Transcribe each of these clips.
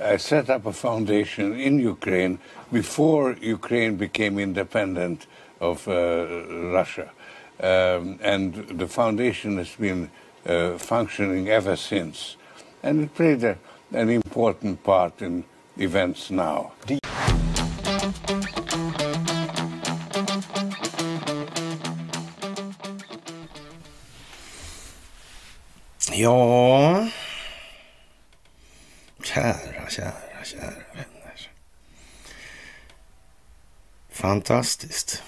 I set up a foundation in Ukraine before Ukraine became independent of uh, Russia. Um, and the foundation has been uh, functioning ever since. And it played a, an important part in events now. Ja, kära, kära, kära vänner. Fantastiskt.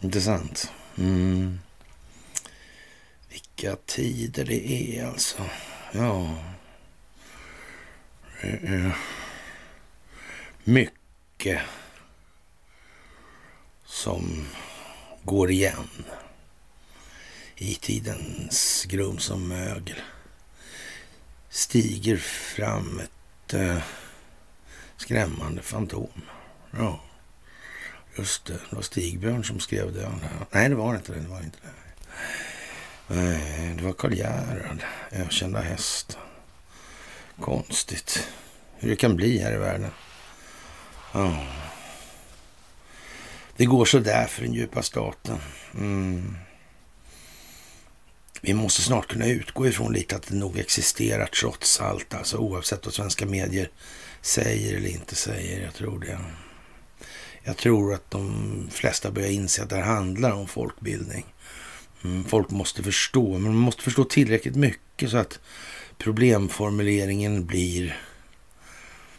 Intressant. Mm. Vilka tider det är alltså. Ja. Det är mycket som går igen i tidens grum som mögel stiger fram ett eh, skrämmande fantom. Ja, just det. Det var Stigbjörn som skrev det. Nej, det var inte det. Det var inte det. Nej, det var Karl Gerhard, ökända häst. Konstigt hur det kan bli här i världen. Ja. Det går så där för den djupa staten. Mm. Vi måste snart kunna utgå ifrån lite att det nog existerar trots allt, alltså oavsett vad svenska medier säger eller inte säger. Jag tror det. Jag tror att de flesta börjar inse att det här handlar om folkbildning. Mm, folk måste förstå, men man måste förstå tillräckligt mycket så att problemformuleringen blir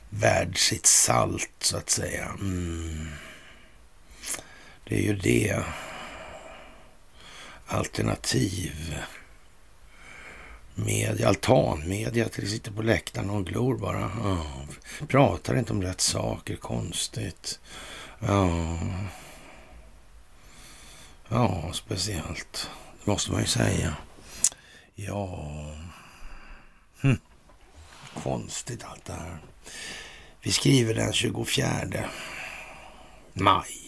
värd sitt salt, så att säga. Mm. Det är ju det. Alternativ media, altanmedia, till sitter på läktaren och glor bara. Oh, Pratar inte om rätt saker, konstigt. Ja, ja speciellt. Det måste man ju säga. Ja, hm. konstigt allt det här. Vi skriver den 24 maj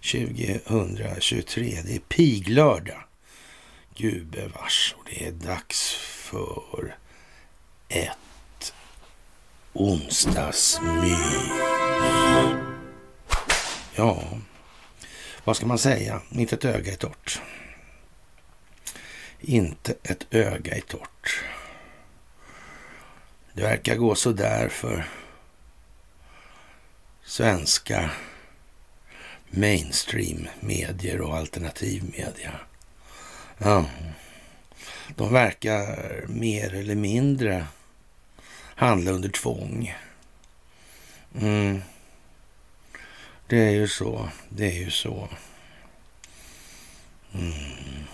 2023. Det är piglördag gubevars och det är dags för ett onsdagsmys. Ja, vad ska man säga? Inte ett öga är torrt. Inte ett öga är torrt. Det verkar gå så där för svenska mainstream-medier och alternativmedia. Ja. De verkar mer eller mindre handla under tvång. Mm. Det är ju så. Det är ju så. Mm.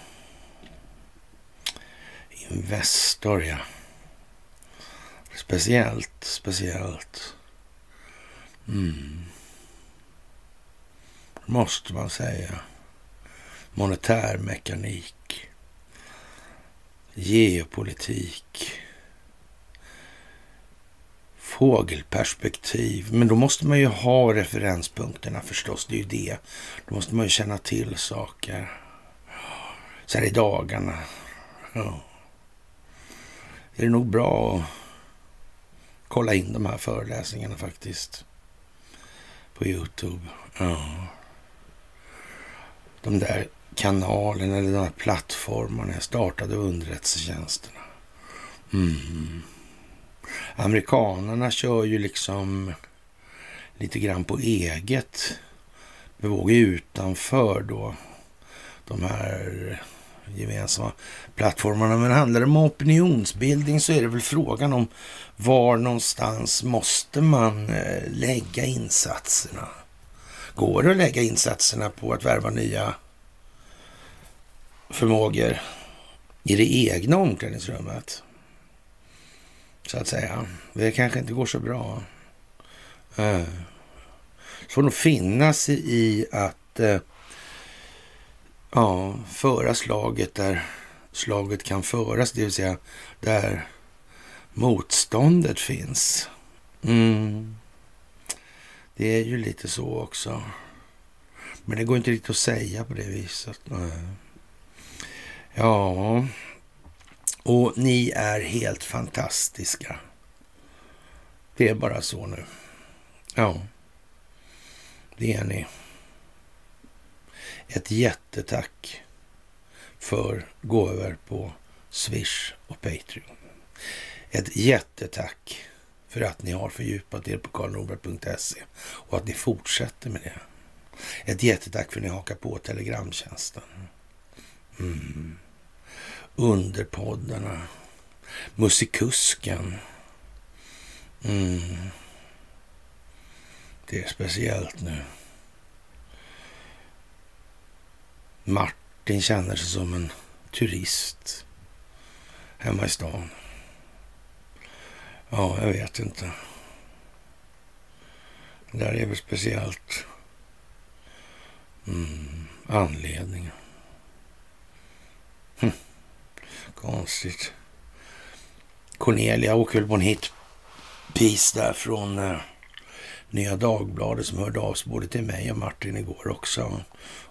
Investor, ja. Speciellt, speciellt. Mm. Måste man säga. Monetär mekanik. Geopolitik. Fågelperspektiv. Men då måste man ju ha referenspunkterna förstås. Det är ju det. Då måste man ju känna till saker. Så här i dagarna. Ja. Är det nog bra att kolla in de här föreläsningarna faktiskt. På Youtube. Ja. De där kanalen eller de här plattformarna startade underrättelsetjänsterna. Mm. Amerikanerna kör ju liksom lite grann på eget bevåg utanför då de här gemensamma plattformarna. Men handlar det om opinionsbildning så är det väl frågan om var någonstans måste man eh, lägga insatserna? Går det att lägga insatserna på att värva nya förmågor i det egna omklädningsrummet? Så att säga. Det kanske inte går så bra. Uh. Så får nog finna sig i att uh, ja, föra slaget där slaget kan föras, det vill säga där motståndet finns. Mm. Det är ju lite så också. Men det går inte riktigt att säga på det viset. Ja, och ni är helt fantastiska. Det är bara så nu. Ja, det är ni. Ett jättetack för gåvor på Swish och Patreon. Ett jättetack för att ni har fördjupat er på karlnorberg.se och att ni fortsätter med det. Ett jättetack för att ni hakar på Telegramtjänsten. Mm. Underpoddarna. Musikusken. Mm. Det är speciellt nu. Martin känner sig som en turist hemma i stan. Ja, jag vet inte. Det där är väl speciellt. Mm, anledningen. Hm. Konstigt. Cornelia åker väl på en hitpiece där från eh, Nya Dagbladet som hörde av sig både till mig och Martin igår också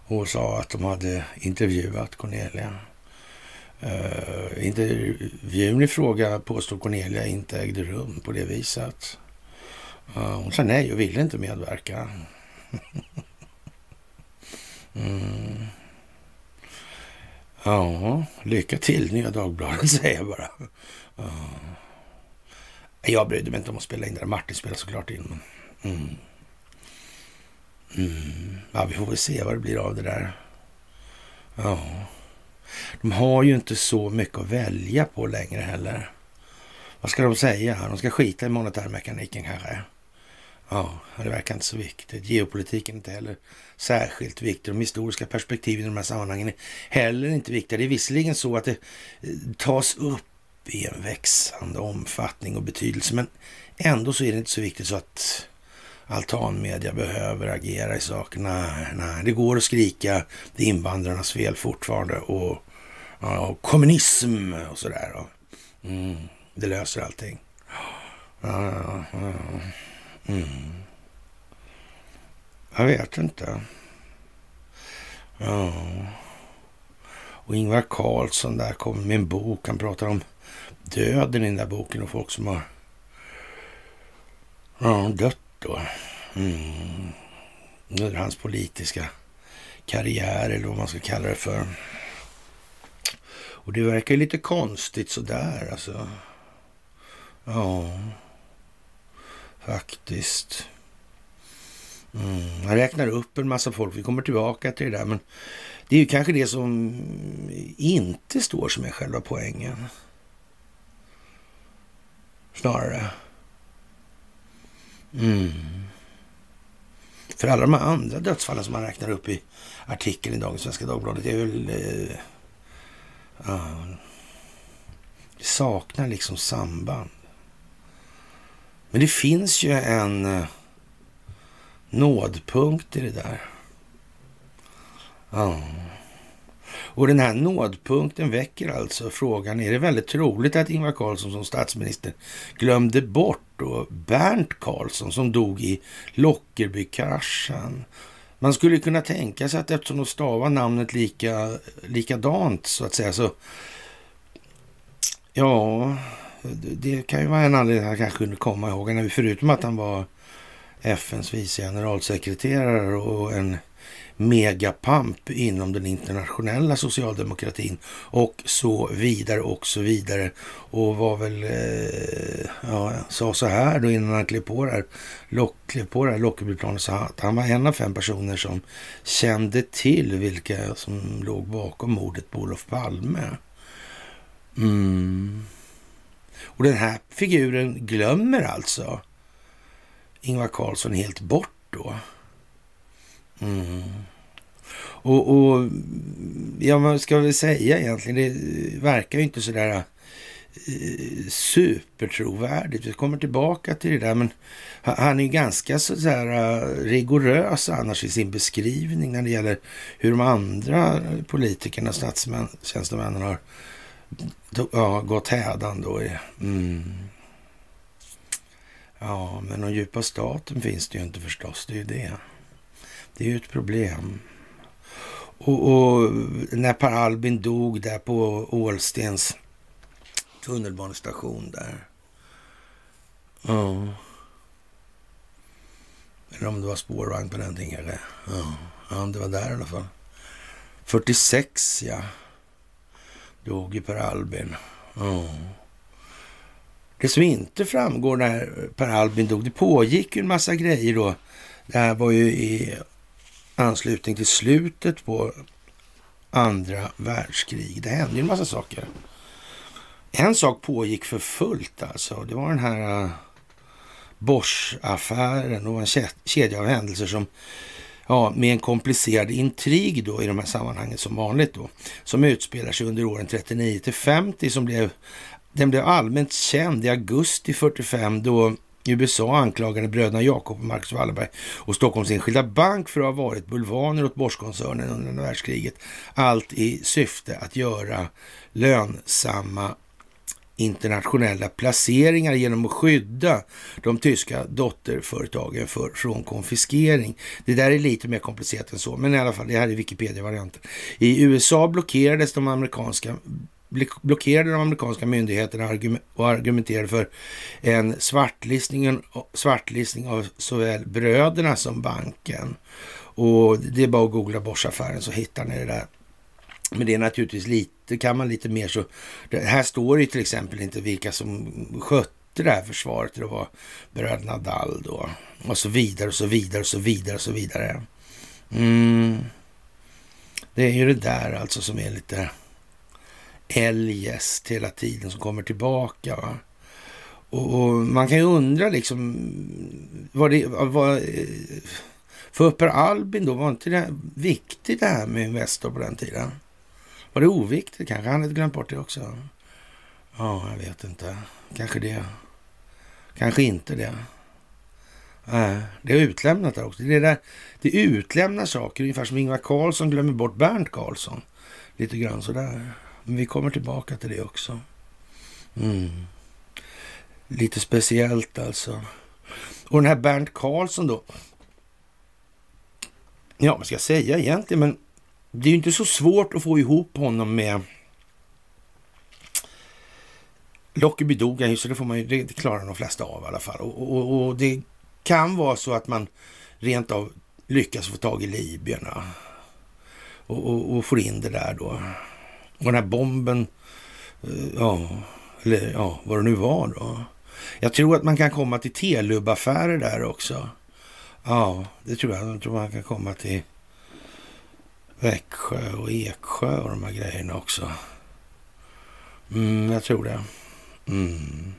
och sa att de hade intervjuat Cornelia. Uh, intervjun i fråga påstod Cornelia inte ägde rum på det viset. Uh, hon sa nej och ville inte medverka. mm. Ja, lycka till Nya Dagbladet säger jag bara. Ja. Jag brydde mig inte om att spela in det där. Martin spelar såklart in. Men, mm. Mm. Ja, vi får väl se vad det blir av det där. Ja. De har ju inte så mycket att välja på längre heller. Vad ska de säga? De ska skita i monetärmekaniken kanske? Ja, det verkar inte så viktigt. Geopolitiken är inte heller särskilt viktig. De historiska perspektiven i de här sammanhangen är heller inte viktiga. Det är visserligen så att det eh, tas upp i en växande omfattning och betydelse, men ändå så är det inte så viktigt så att altanmedia behöver agera i saken. Nej, nej, det går att skrika det är invandrarnas fel fortfarande och, och kommunism och sådär. Mm, det löser allting. Ja, ja, ja. Mm. Jag vet inte. Ja. Och Ingvar Carlsson där kommer med en bok. Han pratar om döden i den där boken och folk som har ja, dött då. Mm. Under hans politiska karriär eller vad man ska kalla det för. Och det verkar lite konstigt sådär alltså. Ja, faktiskt. Mm. Han räknar upp en massa folk. Vi kommer tillbaka till det där. Men det är ju kanske det som inte står som är själva poängen. Snarare. Mm. För alla de här andra dödsfallen som man räknar upp i artikeln i dagens Svenska Dagbladet är väl... Eh, ah, det saknar liksom samband. Men det finns ju en eh, nådpunkt i det där. Ja. Och den här nådpunkten väcker alltså frågan, är det väldigt troligt att Ingvar Carlsson som statsminister glömde bort då Bernt Carlsson som dog i Lockerbykraschen? Man skulle kunna tänka sig att eftersom de stavar namnet lika, likadant så att säga så Ja, det kan ju vara en anledning att han kanske kunde komma ihåg. Förutom att han var FNs vice generalsekreterare och en megapamp inom den internationella socialdemokratin och så vidare och så vidare. Och var väl, eh, ja, sa så här då innan han klev på det här, lock, klev på det här Lockerbyplanet, så att han var en av fem personer som kände till vilka som låg bakom mordet på Olof Palme. Mm. Och den här figuren glömmer alltså Ingvar Carlsson helt bort då. Mm. Och, och, ja, vad ska vi säga egentligen? Det verkar ju inte sådär eh, supertrovärdigt. Vi kommer tillbaka till det där, men han är ju ganska sådär där eh, rigorös annars i sin beskrivning när det gäller hur de andra politikerna, statstjänstemännen har ja, gått hädan då. Mm. Ja, men den djupa staten finns det ju inte förstås. Det är ju det. Det är ju ett problem. Och, och när Per Albin dog där på Ålstens tunnelbanestation där. Ja. Eller om det var spårvagn på den tiden. Ja. ja, det var där i alla fall. 46 ja. Dog ju Per Albin. Oh. Det som inte framgår när Per Albin dog, det pågick ju en massa grejer då. Det här var ju i anslutning till slutet på andra världskrig. Det hände ju en massa saker. En sak pågick för fullt alltså. Det var den här uh, Bosch-affären och en kedja av händelser som ja, med en komplicerad intrig då i de här sammanhangen som vanligt då, som utspelar sig under åren 39 till 50 som blev, den blev allmänt känd i augusti 45 då USA anklagade bröderna Jakob och Marcus Wallenberg och Stockholms Enskilda Bank för att ha varit bulvaner åt Boschkoncernen under andra världskriget. Allt i syfte att göra lönsamma internationella placeringar genom att skydda de tyska dotterföretagen för, från konfiskering. Det där är lite mer komplicerat än så, men i alla fall, det här är Wikipedia-varianten. I USA blockerades de amerikanska blockerade de amerikanska myndigheterna och argumenterade för en svartlistning, svartlistning av såväl bröderna som banken. Och det är bara att googla Bosch-affären så hittar ni det där. Men det är naturligtvis lite, kan man lite mer så. Det här står ju till exempel inte vilka som skötte det här försvaret. Det var bröderna Dall då. Och så vidare och så vidare och så vidare och så vidare. Mm. Det är ju det där alltså som är lite eljest hela tiden som kommer tillbaka. Va? Och, och, man kan ju undra liksom vad det var. För Per Albin då, var inte det viktigt det här med Investor på den tiden? Var det oviktigt kanske? Han hade glömt bort det också. Ja, jag vet inte. Kanske det. Kanske inte det. Nej, det är utlämnat där också. Det, är där, det utlämnar saker, ungefär som Ingvar Carlsson glömmer bort Bernt Carlsson. Lite grann sådär. Men vi kommer tillbaka till det också. Mm. Lite speciellt alltså. Och den här Bernt Karlsson då. Ja, vad ska jag säga egentligen? Men det är ju inte så svårt att få ihop honom med Lockerbie dog så det, får man ju, det klarar de flesta av i alla fall. Och, och, och, det kan vara så att man rent av lyckas få tag i libyerna och, och, och får in det där då. Och den här bomben, eh, ja, eller ja, vad det nu var då. Jag tror att man kan komma till Telub-affärer där också. Ja, det tror jag. Jag tror man kan komma till Växjö och Eksjö och de här grejerna också. Mm, jag tror det. Mm.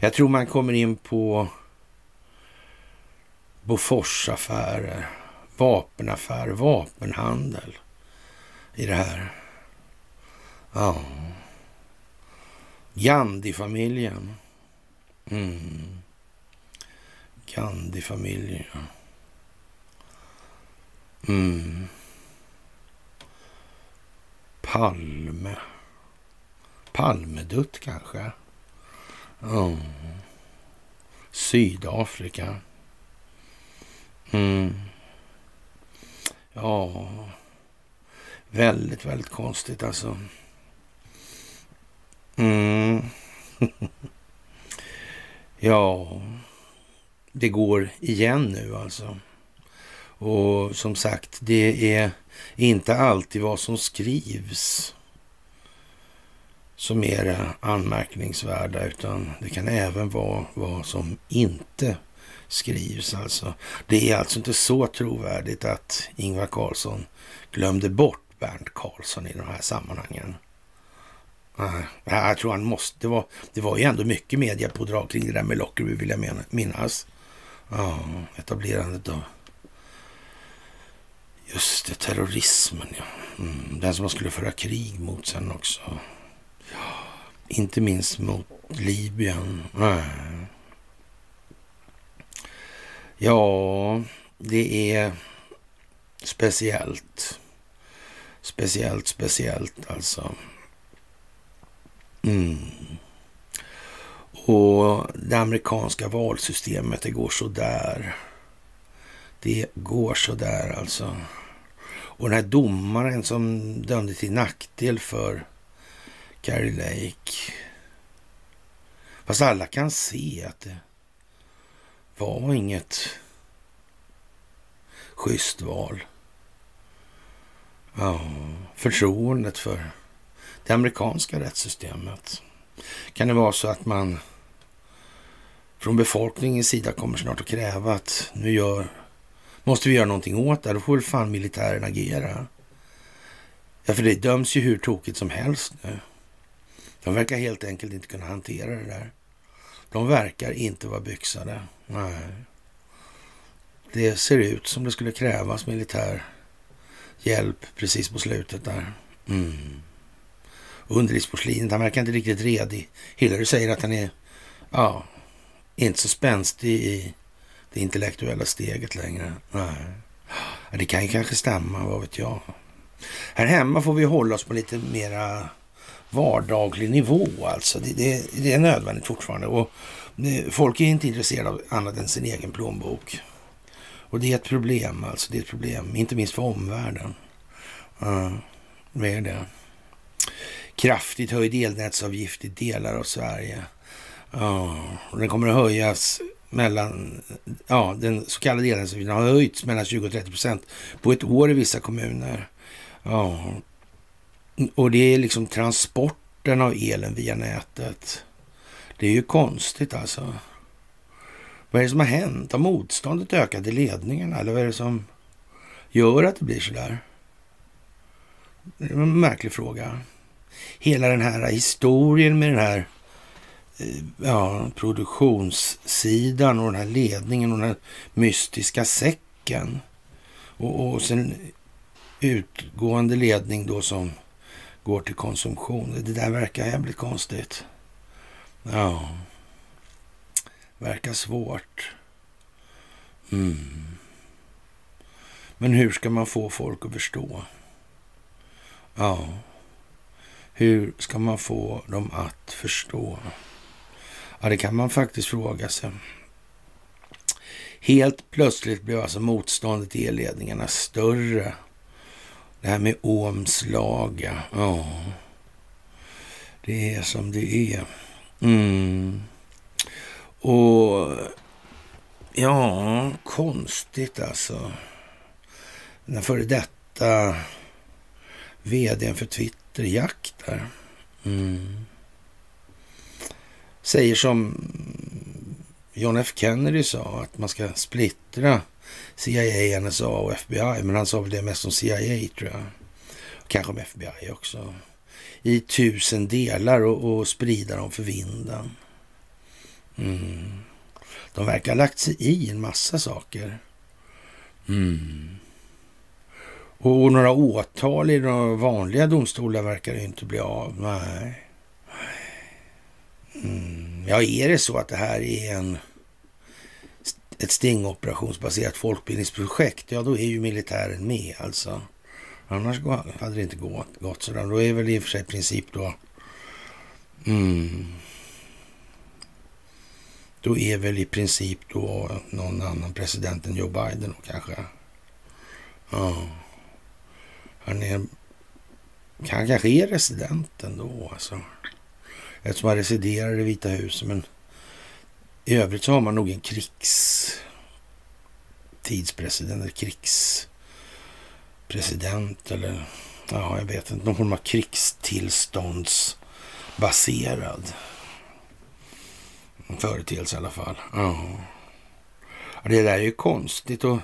Jag tror man kommer in på Boforsaffärer, vapenaffärer, vapenhandel i det här. Ja. Gandhi-familjen. Mm. Gandhi-familjen, ja. Mm. Palme. Palmedutt kanske? Mm. Sydafrika. Mm. Ja, väldigt, väldigt konstigt alltså. Mm. ja, det går igen nu alltså. Och som sagt, det är inte alltid vad som skrivs som är det anmärkningsvärda, utan det kan även vara vad som inte skrivs. Alltså. Det är alltså inte så trovärdigt att Ingvar Carlsson glömde bort Bernt Carlsson i de här sammanhangen. Jag tror han måste. Det var, det var ju ändå mycket mediapådrag kring det där med Lockerbie vill jag minnas. Ja, etablerandet av Just det, terrorismen ja. Mm, den som man skulle föra krig mot sen också. Ja, inte minst mot Libyen. Nej. Ja, det är speciellt. Speciellt, speciellt alltså. Mm. Och det amerikanska valsystemet, det går så där. Det går så där alltså. Och den här domaren som dömde till nackdel för Carrie Lake. Fast alla kan se att det var inget schysst val. Ja, förtroendet för det amerikanska rättssystemet. Kan det vara så att man från befolkningens sida kommer snart att kräva att nu gör, måste vi göra någonting åt det. Då får väl fan militären agera. Ja, för det döms ju hur tokigt som helst nu. De verkar helt enkelt inte kunna hantera det där. De verkar inte vara byxade. Nej. Det ser ut som det skulle krävas militär hjälp precis på slutet där. Mm. Underlivsporslinet, han verkar inte riktigt redig. Hillary säger att han är, ja, inte så spänstig i det intellektuella steget längre. Nej. Det kan ju kanske stämma, vad vet jag. Här hemma får vi hålla oss på lite mera vardaglig nivå alltså. Det, det, det är nödvändigt fortfarande. Och eh, folk är inte intresserade av annat än sin egen plånbok. Och det är ett problem alltså. Det är ett problem, inte minst för omvärlden. Uh, vad är det? Kraftigt höjd elnätsavgift i delar av Sverige. Ja, uh, den kommer att höjas mellan, ja, den så kallade elnätsavgiften har höjts mellan 20 och 30 procent på ett år i vissa kommuner. Ja, och det är liksom transporten av elen via nätet. Det är ju konstigt alltså. Vad är det som har hänt? Har motståndet ökat i ledningarna? Eller vad är det som gör att det blir så där? Det är en märklig fråga. Hela den här historien med den här Eh, ja, produktionssidan och den här ledningen och den här mystiska säcken. Och, och sen utgående ledning då som går till konsumtion. Det där verkar jävligt konstigt. Ja. Verkar svårt. Mm. Men hur ska man få folk att förstå? Ja. Hur ska man få dem att förstå? Ja, det kan man faktiskt fråga sig. Helt plötsligt blev alltså motståndet i elledningarna större det här med Ohms lag, Ja, det är som det är. Mm. Och ja, konstigt alltså. Den före detta vdn för Twitter, Jack där. Mm. Säger som John F Kennedy sa, att man ska splittra CIA, NSA och FBI. Men han sa väl det mest om CIA tror jag. Kanske om FBI också. I tusen delar och, och sprida dem för vinden. Mm. De verkar ha lagt sig i en massa saker. Mm. Och, några åtal i de vanliga domstolar verkar det inte bli av. Nej. Mm. Ja, är det så att det här är en ett stingoperationsbaserat folkbildningsprojekt, ja då är ju militären med alltså. Annars hade det inte gått, gått sådär. Då är väl i och för sig princip då... Mm, då är väl i princip då någon annan president än Joe Biden då kanske. Ja. Han är... Han kanske är residenten då alltså. Eftersom han residerar i Vita huset. Men i övrigt så har man nog en krigstidspresident eller krigspresident eller ja, jag vet inte, någon form av krigstillståndsbaserad företeelse i alla fall. Ja. Det där är ju konstigt och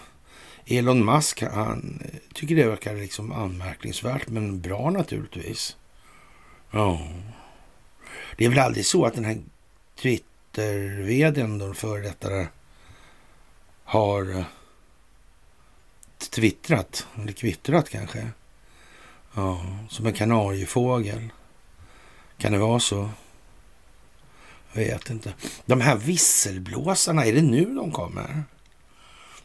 Elon Musk han tycker det verkar liksom anmärkningsvärt men bra naturligtvis. Ja. Det är väl aldrig så att den här Twitter-vdn, den före detta, har eh, twittrat, eller kvittrat kanske. Ja, som en kanariefågel. Kan det vara så? Jag vet inte. De här visselblåsarna, är det nu de kommer?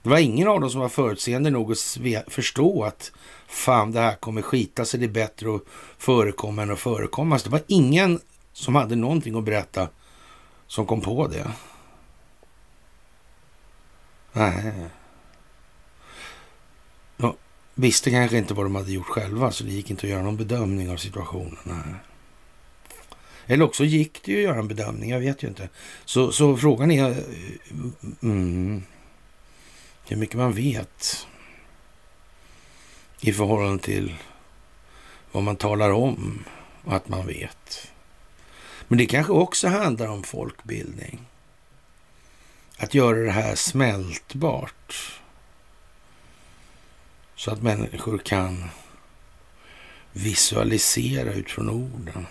Det var ingen av dem som var förutseende nog att förstå att fan, det här kommer skita sig. Det är bättre att förekomma än att förekommas. Det var ingen som hade någonting att berätta som kom på det. Nej. De visste kanske inte vad de hade gjort själva, så det gick inte att göra någon bedömning av situationen. Nej. Eller också gick det ju att göra en bedömning, jag vet ju inte. Så, så frågan är mm, hur mycket man vet. i förhållande till vad man talar om och att man vet. Men det kanske också handlar om folkbildning. Att göra det här smältbart. Så att människor kan visualisera utifrån orden.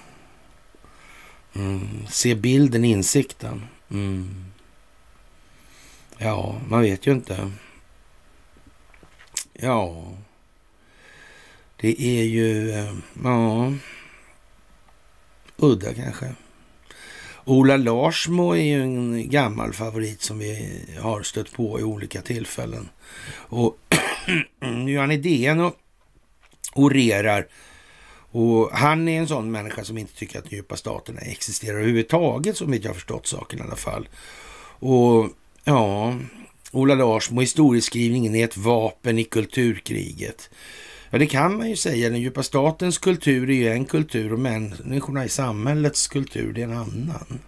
Mm. Se bilden, insikten. Mm. Ja, man vet ju inte. Ja, det är ju, eh, ja, udda kanske. Ola Larsmo är ju en gammal favorit som vi har stött på i olika tillfällen. Och nu är han i DN och orerar. Och han är en sån människa som inte tycker att djupa staterna existerar överhuvudtaget, som jag har förstått saken i alla fall. Och ja, Ola Larsmo, historieskrivningen är ett vapen i kulturkriget. Ja, det kan man ju säga. Den djupa statens kultur är ju en kultur och människorna i samhällets kultur det är en annan.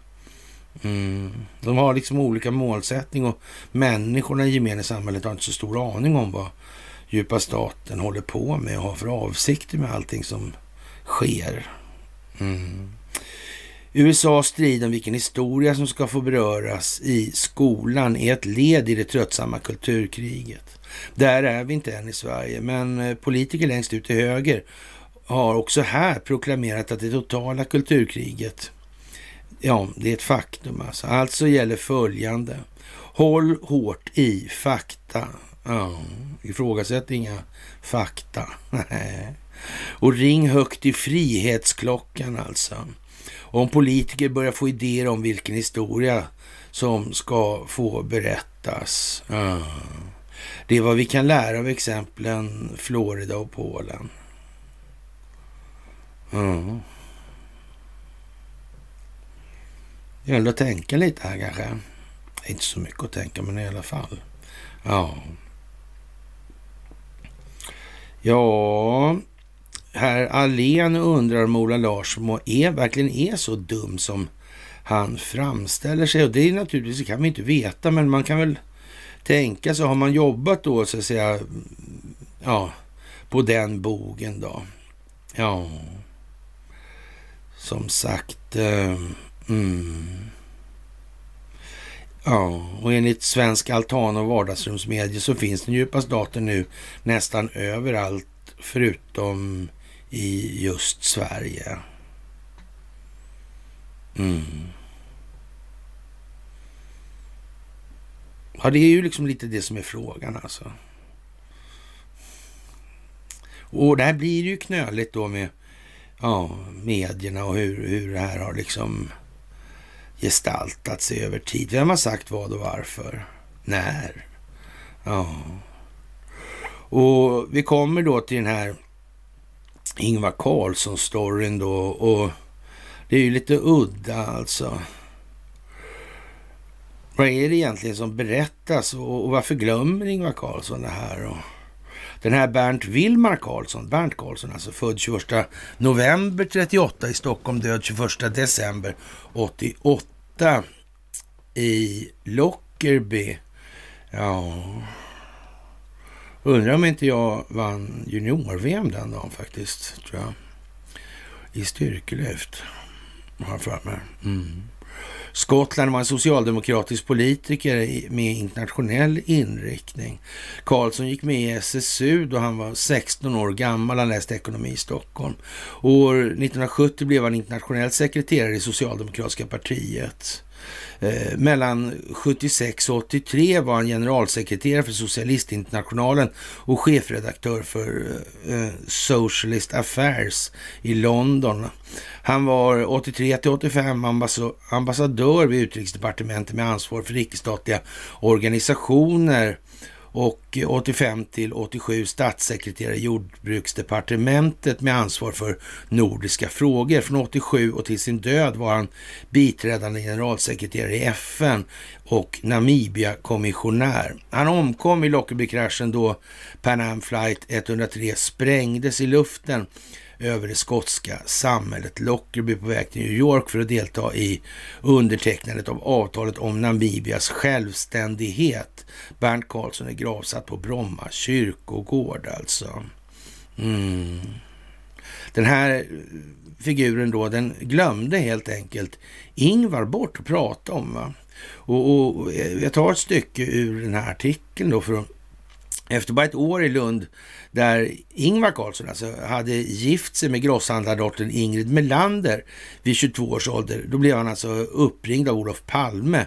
Mm. De har liksom olika målsättning och människorna i gemene samhället har inte så stor aning om vad djupa staten håller på med och har för avsikter med allting som sker. Mm. USAs strid om vilken historia som ska få beröras i skolan är ett led i det tröttsamma kulturkriget. Där är vi inte än i Sverige, men eh, politiker längst ut till höger har också här proklamerat att det totala kulturkriget, ja, det är ett faktum alltså. Alltså gäller följande. Håll hårt i fakta. Ja, ifrågasätt inga fakta. Och ring högt i frihetsklockan alltså. Om politiker börjar få idéer om vilken historia som ska få berättas. Ja. Det är vad vi kan lära av exemplen Florida och Polen. Mm. Det gäller att tänka lite här kanske. Inte så mycket att tänka, men i alla fall. Ja. Ja, herr Allén undrar om Ola Larsson är, verkligen är så dum som han framställer sig. Och det är naturligtvis, det kan vi inte veta, men man kan väl tänka sig, har man jobbat då så att säga, ja, på den bogen då? Ja, som sagt, eh, mm. Ja, och enligt svensk altan och vardagsrumsmedie så finns den djupa staten nu nästan överallt förutom i just Sverige. Mm. Ja, det är ju liksom lite det som är frågan alltså. Och där blir det ju knöligt då med ja, medierna och hur, hur det här har liksom gestaltat sig över tid. Vem har sagt vad och varför? När? Ja. Och vi kommer då till den här Ingvar Carlsson-storyn då och det är ju lite udda alltså. Vad är det egentligen som berättas och, och varför glömmer Ingvar Carlsson det här? Och den här Bernt Wilmar Karlsson, Bernt Karlsson alltså, född 21 november 38 i Stockholm, död 21 december 88 i Lockerby. Ja, undrar om inte jag vann junior-VM den dagen faktiskt, tror jag. I styrkelyft, har jag för mig. Mm. Skottland var en socialdemokratisk politiker med internationell inriktning. Karlsson gick med i SSU då han var 16 år gammal. Han läste ekonomi i Stockholm. År 1970 blev han internationell sekreterare i Socialdemokratiska partiet. Eh, mellan 76 och 83 var han generalsekreterare för Socialistinternationalen och chefredaktör för eh, eh Socialist Affairs i London. Han var 83 till 85 ambassadör vid utrikesdepartementet med ansvar för icke-statliga organisationer och 85 till 87 statssekreterare i jordbruksdepartementet med ansvar för nordiska frågor. Från 87 och till sin död var han biträdande generalsekreterare i FN och Namibia-kommissionär. Han omkom i Lockerbie-kraschen då Pan Am Flight 103 sprängdes i luften över det skotska samhället Lockerbie på väg till New York för att delta i undertecknandet av avtalet om Namibias självständighet. Bernt Karlsson är gravsatt på Bromma kyrkogård alltså. Mm. Den här figuren då, den glömde helt enkelt Ingvar bort att prata om. Va? Och, och eh, jag tar ett stycke ur den här artikeln då för att efter bara ett år i Lund där Ingvar Carlsson alltså hade gift sig med grosshandlardottern Ingrid Melander vid 22 års ålder. Då blev han alltså uppringd av Olof Palme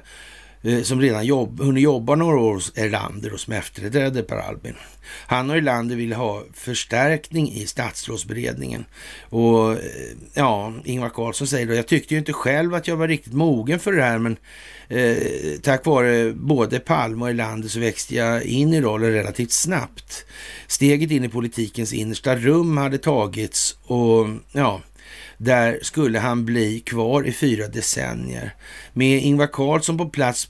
eh, som redan jobb, hunnit jobba några år hos Erlander och som efterträdde Per Albin. Han och Erlander ville ha förstärkning i statsrådsberedningen. Och eh, ja, Ingvar Carlsson säger då, jag tyckte ju inte själv att jag var riktigt mogen för det här, men eh, tack vare både Palme och Erlander så växte jag in i rollen relativt snabbt. Steget in i politikens innersta rum hade tagits och ja, där skulle han bli kvar i fyra decennier. Med Ingvar Carlsson på plats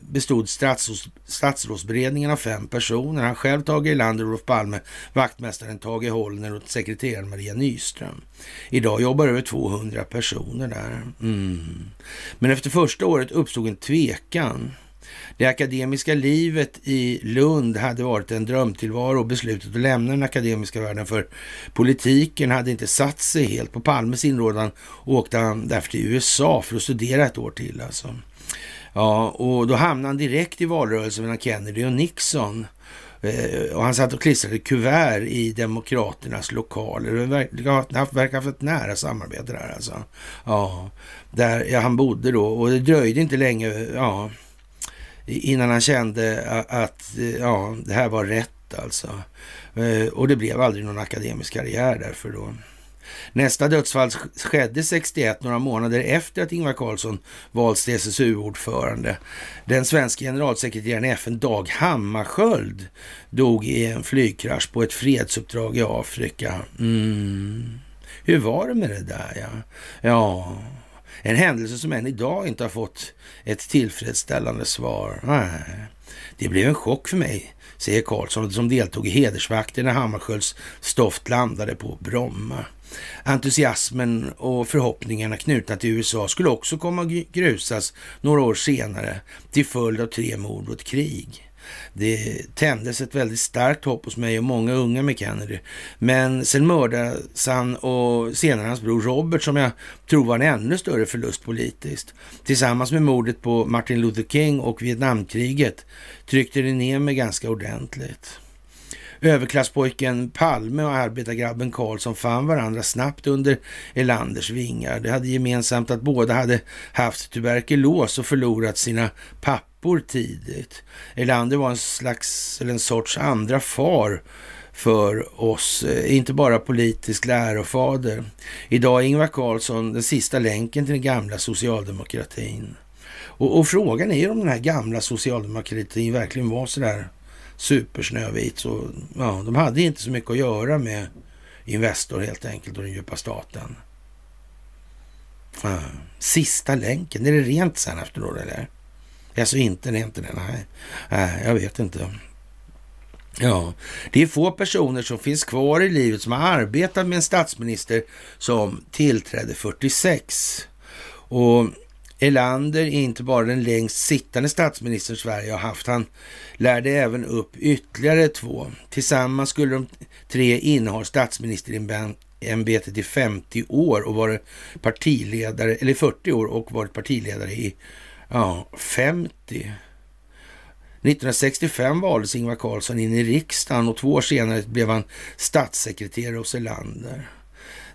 bestod statsråds, statsrådsberedningen av fem personer. Han själv, Tage Erlander, Olof Palme, vaktmästaren Tage Holner och sekreteraren Maria Nyström. Idag jobbar över 200 personer där. Mm. Men efter första året uppstod en tvekan. Det akademiska livet i Lund hade varit en drömtillvaro och beslutet att lämna den akademiska världen för politiken hade inte satt sig helt. På Palmes inrådan åkte han därför till USA för att studera ett år till. Alltså. Ja, och då hamnade han direkt i valrörelsen mellan Kennedy och Nixon. Eh, och han satt och klistrade kuvert i Demokraternas lokaler. Det verkar ha haft ett nära samarbete där alltså. Ja, där han bodde då och det dröjde inte länge. Ja, innan han kände att ja, det här var rätt alltså. Eh, och det blev aldrig någon akademisk karriär därför då. Nästa dödsfall skedde 61, några månader efter att Ingvar Carlsson valts till SSU-ordförande. Den svenska generalsekreteraren i FN, Dag Hammarskjöld, dog i en flygkrasch på ett fredsuppdrag i Afrika. Mm. Hur var det med det där? Ja, ja en händelse som än idag inte har fått ett tillfredsställande svar. Nej. Det blev en chock för mig, säger Karlsson som deltog i hedersvakten när Hammarskjölds stoft landade på Bromma. Entusiasmen och förhoppningarna knutna till USA skulle också komma att grusas några år senare till följd av tre mord och ett krig. Det tändes ett väldigt starkt hopp hos mig och många unga med Kennedy. Men sen mördades han och senare hans bror Robert som jag tror var en ännu större förlust politiskt. Tillsammans med mordet på Martin Luther King och Vietnamkriget tryckte det ner mig ganska ordentligt. Överklasspojken Palme och arbetargrabben Karlsson fann varandra snabbt under Elanders vingar. De hade gemensamt att båda hade haft tuberkulos och förlorat sina pappor pappor tidigt. Erlander var en slags, eller en sorts andra far för oss, eh, inte bara politisk lärofader. Idag är Ingvar Carlsson den sista länken till den gamla socialdemokratin. Och, och frågan är om den här gamla socialdemokratin verkligen var så där supersnövit. Så, ja, de hade inte så mycket att göra med Investor helt enkelt och den djupa staten. Sista länken, är det rent sen efteråt eller? Alltså inte det, inte det, nej. nej. Jag vet inte. Ja, det är få personer som finns kvar i livet som har arbetat med en statsminister som tillträdde 46. Och Elander är inte bara den längst sittande statsministern Sverige har haft. Han lärde även upp ytterligare två. Tillsammans skulle de tre inneha statsministerämbetet i 50 år och varit partiledare, eller 40 år och varit partiledare i Ja, 50. 1965 valdes Ingvar Carlsson in i riksdagen och två år senare blev han statssekreterare hos Erlander.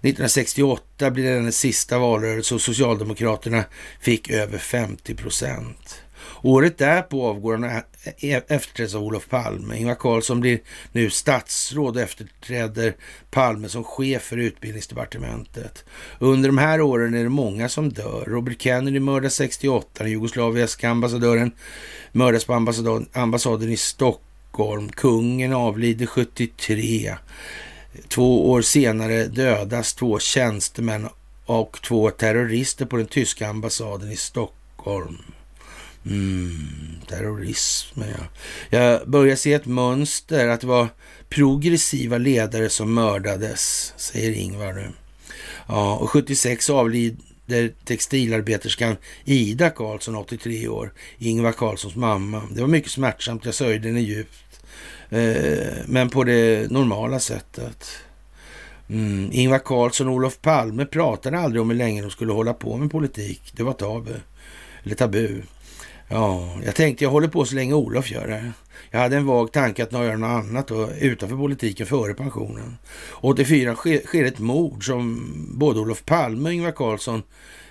1968 blev det den sista valrörelsen och Socialdemokraterna fick över 50 procent. Året därpå avgår han e-, e-, efterträds av Olof Palme. Ingvar Carlsson blir nu statsråd och efterträder Palme som chef för utbildningsdepartementet. Under de här åren är det många som dör. Robert Kennedy mördas 68, den jugoslaviska ambassadören mördas på ambassaden i Stockholm. Kungen avlider 73. Två år senare dödas två tjänstemän och två terrorister på den tyska ambassaden i Stockholm. Mm, terrorism, ja. Jag börjar se ett mönster, att det var progressiva ledare som mördades, säger Ingvar nu. Ja, och 76 avlider textilarbeterskan Ida Karlsson, 83 år, Ingvar Karlssons mamma. Det var mycket smärtsamt, jag sörjde henne djupt. Eh, men på det normala sättet. Mm. Ingvar Carlsson och Olof Palme pratade aldrig om hur länge de skulle hålla på med politik. Det var tabu. Eller tabu. Ja, jag tänkte jag håller på så länge Olof gör det. Jag hade en vag tanke att göra något annat då, utanför politiken före pensionen. 84 sker, ett mord som både Olof Palme och Ingvar Carlsson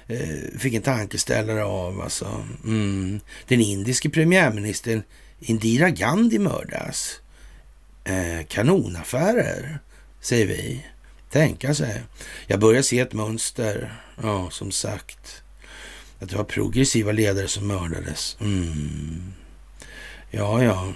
eh, fick en tankeställare av. Alltså. Mm. Den indiske premiärministern Indira Gandhi mördas. Eh, kanonaffärer, säger vi. Tänka sig. Jag börjar se ett mönster. Ja, som sagt. Att det var progressiva ledare som mördades. Mm. Ja, ja.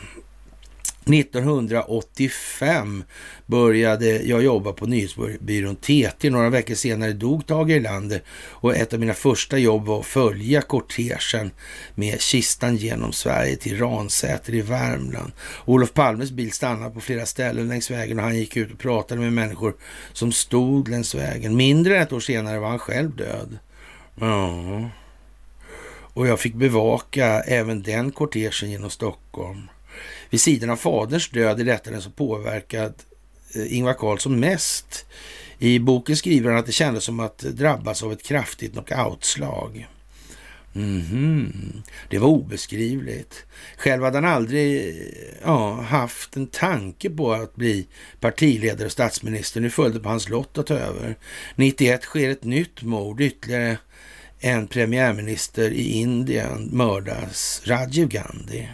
1985 började jag jobba på nyhetsbyrån TT. Några veckor senare dog Tage Erlander och ett av mina första jobb var att följa kortegen med kistan genom Sverige till Ransäter i Värmland. Olof Palmes bil stannade på flera ställen längs vägen och han gick ut och pratade med människor som stod längs vägen. Mindre än ett år senare var han själv död. Ja. Och jag fick bevaka även den kortegen genom Stockholm. Vid sidan av faderns död är detta den som påverkat eh, Ingvar Carlsson mest. I boken skriver han att det kändes som att drabbas av ett kraftigt knockoutslag. Mm -hmm. Det var obeskrivligt. Själv hade han aldrig ja, haft en tanke på att bli partiledare och statsminister. Nu följde på hans lott att ta över. 91 sker ett nytt mord. Ytterligare en premiärminister i Indien mördas. Rajiv Gandhi.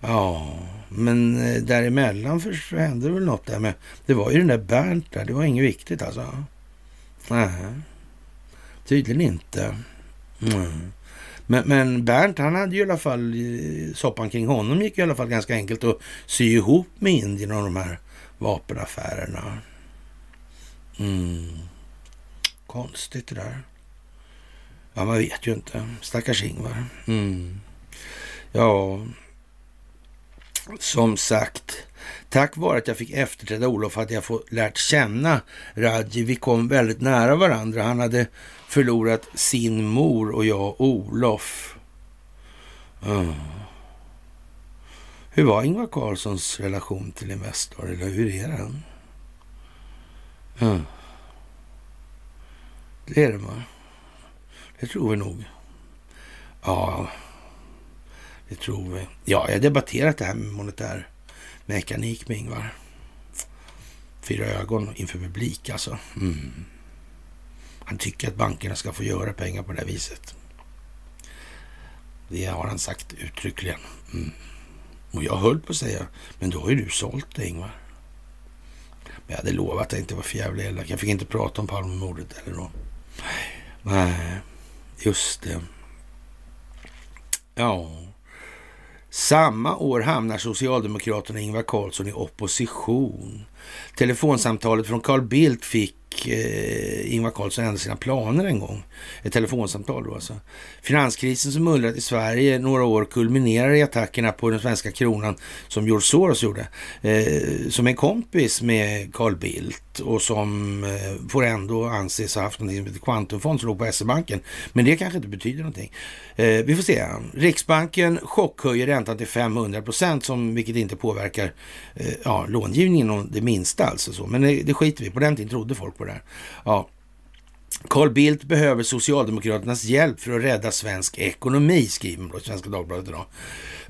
Ja, men eh, däremellan för hände väl något där med... Det var ju den där Bernt där, det var inget viktigt alltså. Nej, tydligen inte. Mm. Men, men Bernt, han hade ju i alla fall, eh, soppan kring honom gick i alla fall ganska enkelt att sy ihop med Indien och de här vapenaffärerna. Mm. Konstigt det där. Ja, man vet ju inte. Stackars Ingvar. Mm. Ja, som sagt, tack vare att jag fick efterträda Olof hade jag fått lärt känna Radji. Vi kom väldigt nära varandra. Han hade förlorat sin mor och jag Olof. Mm. Hur var Ingvar Carlssons relation till Investor? Eller hur är den? Mm. Det är det, va? Det tror vi nog. Ja, det tror vi. Ja, jag har debatterat det här med monetär mekanik med Ingvar. Fyra ögon inför publik alltså. Mm. Han tycker att bankerna ska få göra pengar på det här viset. Det har han sagt uttryckligen. Mm. Och jag höll på att säga, men då har ju du sålt det Ingvar. Men jag hade lovat att jag inte var för jävla elak. Jag fick inte prata om Palmemordet eller då. Nej, just det. Ja. Samma år hamnar Socialdemokraterna Ingvar Carlsson i opposition. Telefonsamtalet från Carl Bildt fick eh, Ingvar Carlsson ändra sina planer en gång. Ett telefonsamtal då alltså. Finanskrisen som mullrat i Sverige några år kulminerar i attackerna på den svenska kronan som George Soros gjorde. Eh, som en kompis med Carl Bildt och som eh, får ändå anses ha haft något som heter kvantumfond som låg på SE-banken. Men det kanske inte betyder någonting. Eh, vi får se. Riksbanken chockhöjer räntan till 500 procent, som, vilket inte påverkar eh, ja, långivningen det minsta. Alltså så. Men det, det skiter vi På den tiden trodde folk på det här. Ja. Carl Bildt behöver Socialdemokraternas hjälp för att rädda svensk ekonomi, skriver man på Svenska Dagbladet idag.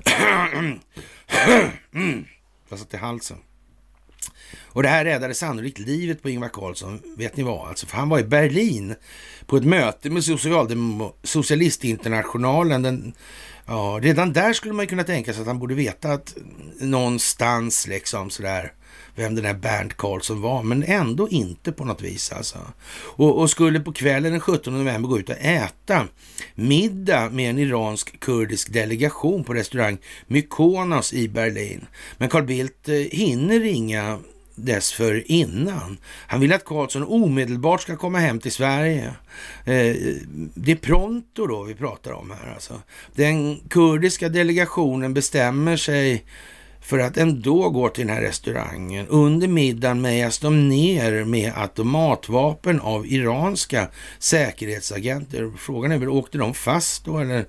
Mm. Mm. Jag satt i halsen. Och det här räddade sannolikt livet på Ingvar Carlsson, vet ni vad? Alltså, för han var i Berlin på ett möte med Socialistinternationalen. Den, ja, redan där skulle man kunna tänka sig att han borde veta att någonstans liksom sådär vem den här Bernt Karlsson var, men ändå inte på något vis alltså. Och, och, skulle på kvällen den 17 november gå ut och äta middag med en iransk-kurdisk delegation på restaurang Mykonos i Berlin. Men Carl Bildt eh, hinner ringa dessförinnan. Han vill att Karlsson omedelbart ska komma hem till Sverige. Eh, det är pronto då vi pratar om här alltså. Den kurdiska delegationen bestämmer sig för att ändå gå till den här restaurangen. Under middagen mejas de ner med automatvapen av iranska säkerhetsagenter. Frågan är väl, åkte de fast då eller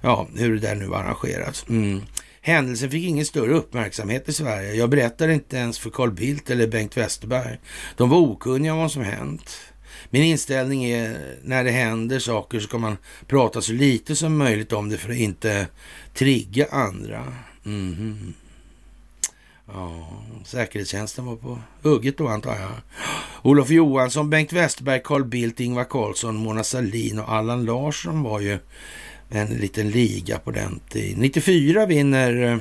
ja, hur det där nu arrangeras. Mm. Händelsen fick ingen större uppmärksamhet i Sverige. Jag berättade inte ens för Carl Bildt eller Bengt Westerberg. De var okunniga om vad som hänt. Min inställning är när det händer saker så ska man prata så lite som möjligt om det för att inte trigga andra. Mm -hmm. Ja, säkerhetstjänsten var på hugget då antar jag. Olof Johansson, Bengt Westerberg, Carl Bildt, Ingvar Carlsson, Mona Sahlin och Allan Larsson var ju en liten liga på den tiden. 94 vinner eh,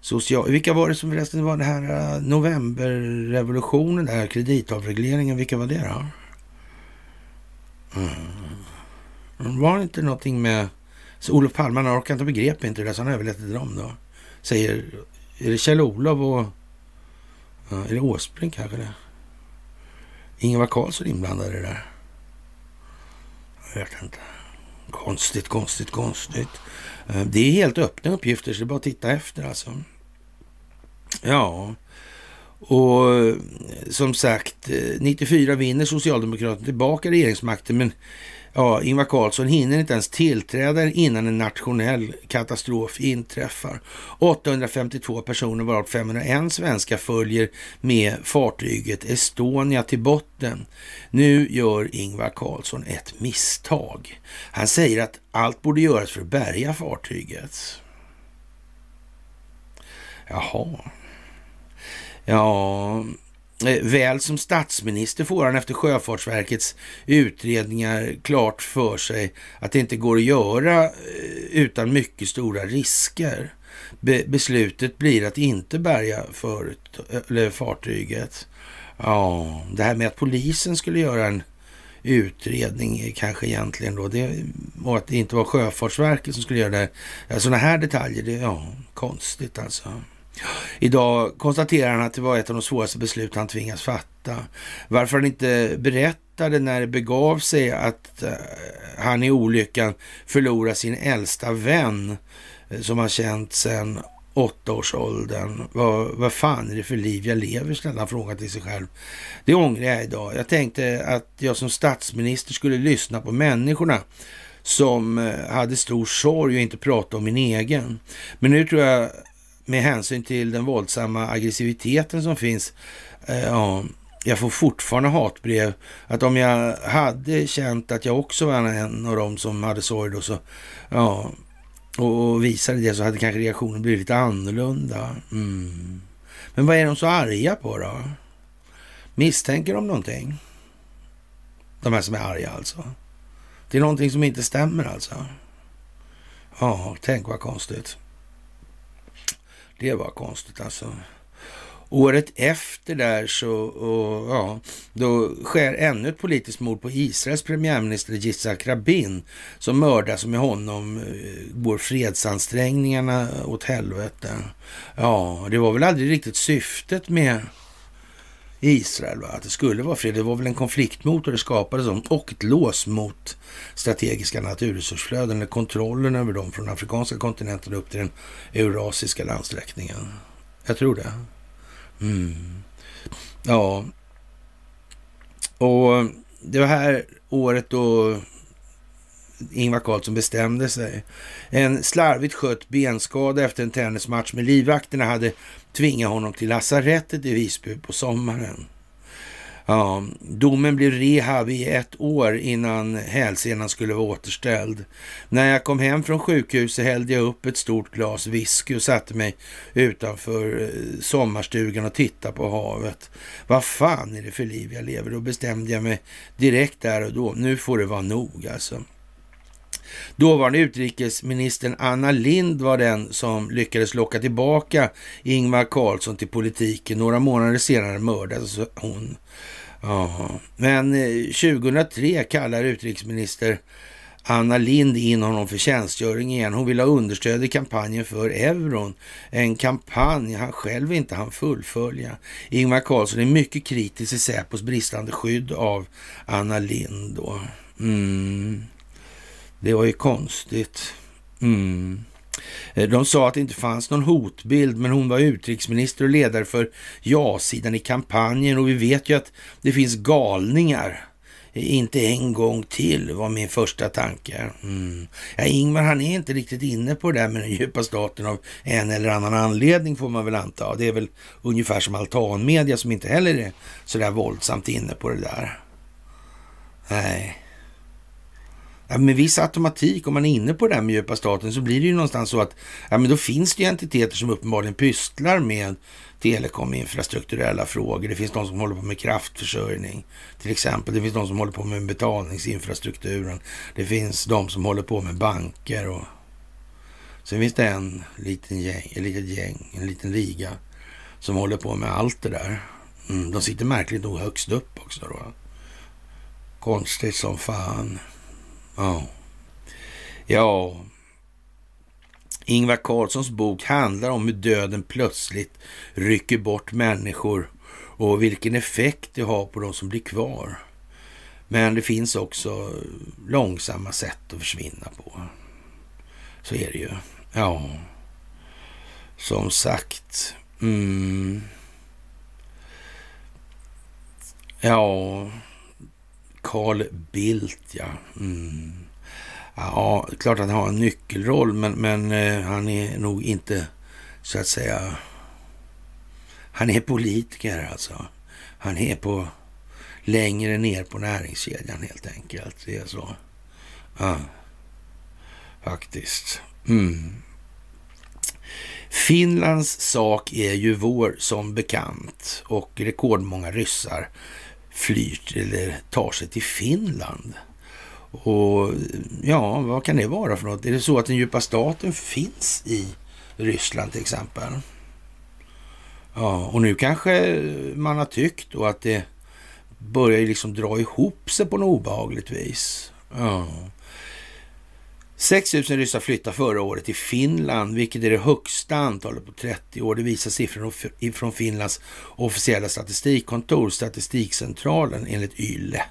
social... Vilka var det som förresten var det här eh, novemberrevolutionen, novemberrevolutionen, där kreditavregleringen, vilka var det då? Mm. mm. Var det inte någonting med... Så Olof Palme, han orkade inte begrep inte det, där, så han överlät till dem då. Säger... Är det Kjell-Olof och... Ja, är det Åsbrink kanske det? Ingvar Carlsson inblandade i det där? Jag vet inte. Konstigt, konstigt, konstigt. Eh, det är helt öppna uppgifter, så det är bara att titta efter alltså. Ja, och eh, som sagt, eh, 94 vinner Socialdemokraterna tillbaka regeringsmakten, men ja, Ingvar Carlsson hinner inte ens tillträda innan en nationell katastrof inträffar. 852 personer, varav 501 svenskar, följer med fartyget Estonia till botten. Nu gör Ingvar Carlsson ett misstag. Han säger att allt borde göras för att bärga fartyget. Jaha. Ja, Eh, väl som statsminister får han efter Sjöfartsverkets utredningar klart för sig att det inte går att göra eh, utan mycket stora risker. Be beslutet blir att inte bärga fartyget. Ja, det här med att polisen skulle göra en utredning kanske egentligen då. Det, och att det inte var Sjöfartsverket som skulle göra det. Sådana här detaljer, det är ja, konstigt alltså. Idag konstaterar han att det var ett av de svåraste beslut han tvingas fatta. Varför han inte berättade när det begav sig att eh, han i olyckan förlorade sin äldsta vän eh, som han känt sedan åttaårsåldern. Vad, vad fan är det för liv jag lever? Ställde han frågan till sig själv. Det ångrar jag idag. Jag tänkte att jag som statsminister skulle lyssna på människorna som eh, hade stor sorg och inte prata om min egen. Men nu tror jag med hänsyn till den våldsamma aggressiviteten som finns. Eh, ja, jag får fortfarande hatbrev. Att om jag hade känt att jag också var en av dem som hade sorg då så, ja, och visade det så hade kanske reaktionen blivit lite annorlunda. Mm. Men vad är de så arga på då? Misstänker de någonting? De här som är arga alltså. Det är någonting som inte stämmer alltså. Ja, tänk vad konstigt. Det var konstigt alltså. Året efter där så, och, ja, då sker ännu ett politiskt mord på Israels premiärminister Yitzhak Rabin som mördas och med honom eh, går fredsansträngningarna åt helvete. Ja, det var väl aldrig riktigt syftet med Israel, va? att det skulle vara fred. Det var väl en konfliktmotor det skapades om och ett lås mot strategiska naturresursflöden, eller kontrollen över dem från afrikanska kontinenten upp till den eurasiska landsträckningen. Jag tror det. Mm. Ja, och det var här året då Ingvar Carlsson bestämde sig. En slarvigt skött benskada efter en tennismatch med livvakterna hade tvingat honom till lasarettet i Visby på sommaren. Ja, domen blev rehab i ett år innan hälsenan skulle vara återställd. När jag kom hem från sjukhuset hällde jag upp ett stort glas whisky och satte mig utanför eh, sommarstugan och tittade på havet. Vad fan är det för liv jag lever? Då bestämde jag mig direkt där och då. Nu får det vara nog alltså. Dåvarande utrikesministern Anna Lind var den som lyckades locka tillbaka Ingvar Carlsson till politiken. Några månader senare mördades hon. Ja. Men eh, 2003 kallar utrikesminister Anna Lind in honom för tjänstgöring igen. Hon vill ha understöd i kampanjen för euron. En kampanj han själv inte hann fullfölja. Ingvar Carlsson är mycket kritisk till Säpos bristande skydd av Anna Lind. Då. Mm. Det var ju konstigt. Mm. Eh, de sa att det inte fanns någon hotbild, men hon var utrikesminister och ledare för ja-sidan i kampanjen och vi vet ju att det finns galningar inte en gång till, var min första tanke. Mm. Ja, Ingvar han är inte riktigt inne på det där med den djupa staten av en eller annan anledning får man väl anta. Det är väl ungefär som altanmedia som inte heller är sådär våldsamt inne på det där. Nej. Ja, med viss automatik, om man är inne på det här med djupa staten, så blir det ju någonstans så att ja, men då finns det ju entiteter som uppenbarligen pysslar med telekominfrastrukturella frågor. Det finns de som håller på med kraftförsörjning till exempel. Det finns de som håller på med betalningsinfrastrukturen. Det finns de som håller på med banker och sen finns det en liten gäng, en litet gäng, en liten liga som håller på med allt det där. Mm, de sitter märkligt nog högst upp också då. Konstigt som fan. Ja. Ja. Ingvar Carlssons bok handlar om hur döden plötsligt rycker bort människor och vilken effekt det har på de som blir kvar. Men det finns också långsamma sätt att försvinna på. Så är det ju. Ja, som sagt. Mm. Ja, Carl Bildt ja. Mm. Ja, klart att han har en nyckelroll, men, men eh, han är nog inte så att säga... Han är politiker alltså. Han är på längre ner på näringskedjan helt enkelt. Det är så. Ja, faktiskt. Mm. Finlands sak är ju vår som bekant och rekordmånga ryssar flyr eller tar sig till Finland. Och ja, vad kan det vara för något? Är det så att den djupa staten finns i Ryssland till exempel? Ja, och nu kanske man har tyckt då att det börjar liksom dra ihop sig på något obehagligt vis. Ja. 6 000 ryssar flyttade förra året till Finland, vilket är det högsta antalet på 30 år. Det visar siffror från Finlands officiella statistikkontor, Statistikcentralen, enligt YLE.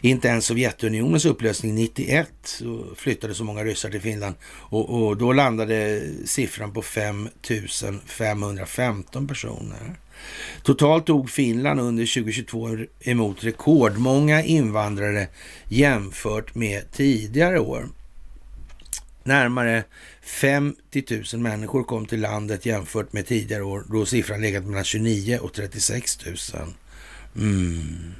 Inte ens Sovjetunionens upplösning 91 så flyttade så många ryssar till Finland och, och då landade siffran på 5 515 personer. Totalt tog Finland under 2022 emot rekordmånga invandrare jämfört med tidigare år. Närmare 50 000 människor kom till landet jämfört med tidigare år då siffran legat mellan 29 och 36 000. Mm.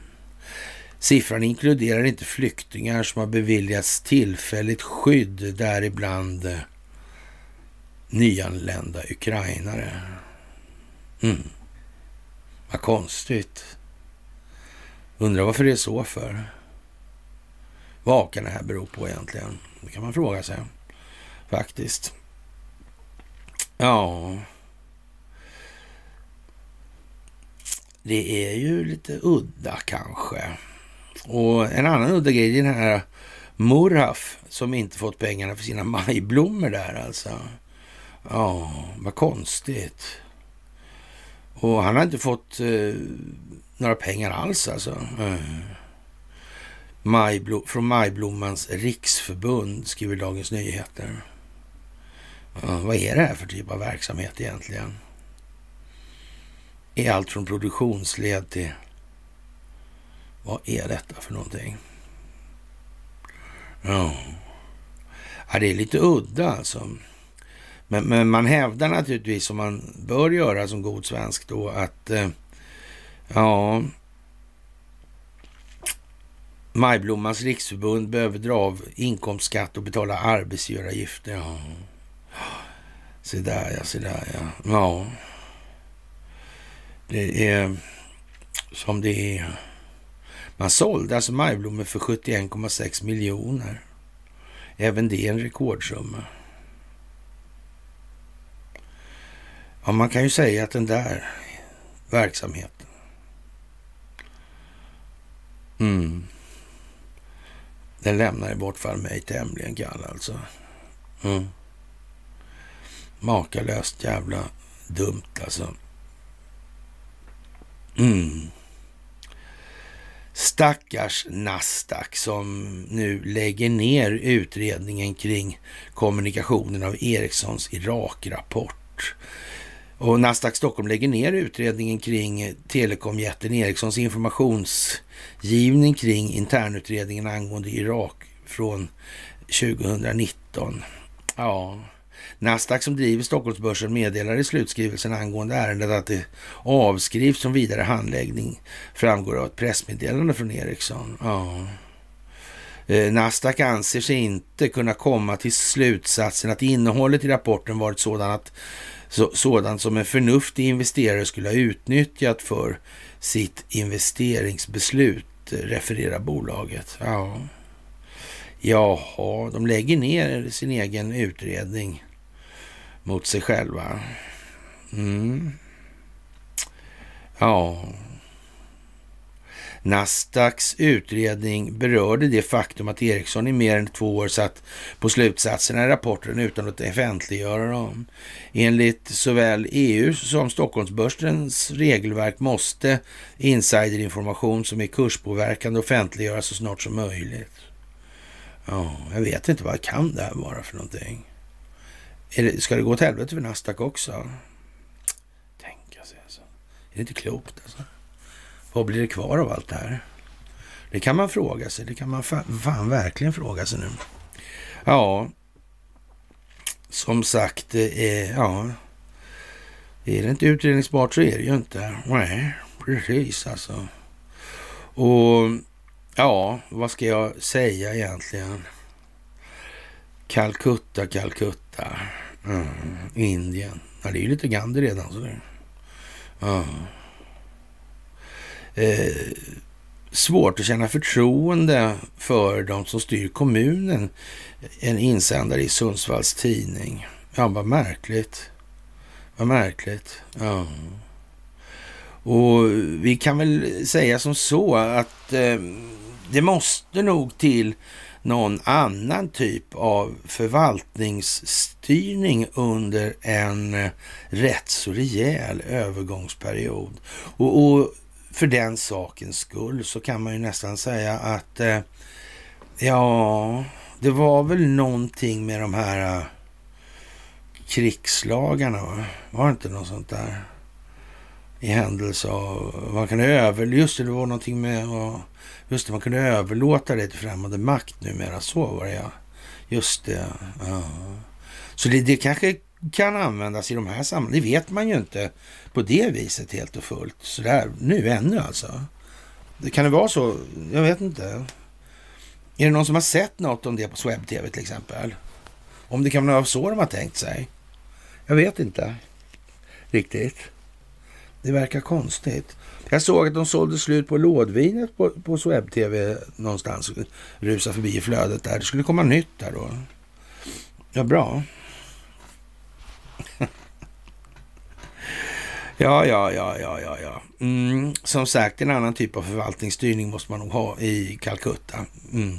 Siffran inkluderar inte flyktingar som har beviljats tillfälligt skydd, däribland eh, nyanlända ukrainare. Mm. Vad konstigt. Undrar varför det är så för. Vad kan det här bero på egentligen? Det kan man fråga sig faktiskt. Ja. Det är ju lite udda kanske. Och en annan udda grej är den här Murhaf som inte fått pengarna för sina majblommor där alltså. Ja, vad konstigt. Och han har inte fått eh, några pengar alls alltså. Mm. Majblo från Majblommans riksförbund skriver Dagens Nyheter. Ja, vad är det här för typ av verksamhet egentligen? Är allt från produktionsled till vad är detta för någonting? Ja, ja det är lite udda alltså. Men, men, man hävdar naturligtvis, som man bör göra som god svensk då, att eh, ja, Majblommans riksförbund behöver dra av inkomstskatt och betala arbetsgivaravgifter. Ja. Se där ja, se där ja. Ja, det är som det är. Man sålde alltså majblommor för 71,6 miljoner. Även det är en rekordsumma. Ja, man kan ju säga att den där verksamheten mm, den lämnar i bort fall mig tämligen kall alltså. Mm. Makalöst jävla dumt alltså. Mm. Stackars Nasdaq som nu lägger ner utredningen kring kommunikationen av Ericssons Irak-rapport. Och Nasdaq Stockholm lägger ner utredningen kring telekomjätten Ericssons informationsgivning kring internutredningen angående Irak från 2019. Ja, Nasdaq som driver Stockholmsbörsen meddelar i slutskrivelsen angående ärendet att det avskrivs som vidare handläggning framgår av ett pressmeddelande från Ericsson. Ja. Eh, Nasdaq anser sig inte kunna komma till slutsatsen att innehållet i rapporten varit sådant, att, så, sådant som en förnuftig investerare skulle ha utnyttjat för sitt investeringsbeslut, refererar bolaget. Ja. Jaha, de lägger ner sin egen utredning mot sig själva. Mm. Ja. Nasdaqs utredning berörde det faktum att Ericsson i mer än två år satt på slutsatserna i rapporten utan att offentliggöra dem. Enligt såväl EU som Stockholmsbörsens regelverk måste insiderinformation som är kurspåverkande offentliggöras så snart som möjligt. Ja, jag vet inte vad kan det här vara för någonting. Det, ska det gå åt helvete för Nasdaq också? Tänka sig alltså. Är det inte klokt alltså? Vad blir det kvar av allt det här? Det kan man fråga sig. Det kan man fan, fan verkligen fråga sig nu. Ja, som sagt, är, ja, är det inte utredningsbart så är det ju inte. Nej, precis alltså. Och ja, vad ska jag säga egentligen? Calcutta, Calcutta. Mm. Indien. Ja, det är ju lite Gandhi redan. Så det. Mm. Eh, svårt att känna förtroende för de som styr kommunen. En insändare i Sundsvalls tidning. Ja, vad märkligt. Vad märkligt. Ja. Och vi kan väl säga som så att eh, det måste nog till någon annan typ av förvaltningsstyrning under en eh, rätt så rejäl övergångsperiod. Och, och för den sakens skull så kan man ju nästan säga att eh, ja, det var väl någonting med de här eh, krigslagarna, va? var det inte något sånt där? I händelse av, man kan över, just det, det var någonting med, just det, man kunde överlåta det till främmande makt numera, så var det ja. Just det, ja. Så det, det kanske kan användas i de här sammanhangen. Det vet man ju inte på det viset helt och fullt. Så där, nu ännu alltså. Det kan det vara så? Jag vet inte. Är det någon som har sett något om det på Swebb-TV till exempel? Om det kan vara så de har tänkt sig? Jag vet inte riktigt. Det verkar konstigt. Jag såg att de sålde slut på lådvinet på, på Swebb-TV någonstans. Rusa förbi i flödet där. Det skulle komma nytt där då. Ja, bra. Ja, ja, ja, ja, ja, ja. Mm, som sagt, en annan typ av förvaltningsstyrning måste man nog ha i Calcutta. Mm.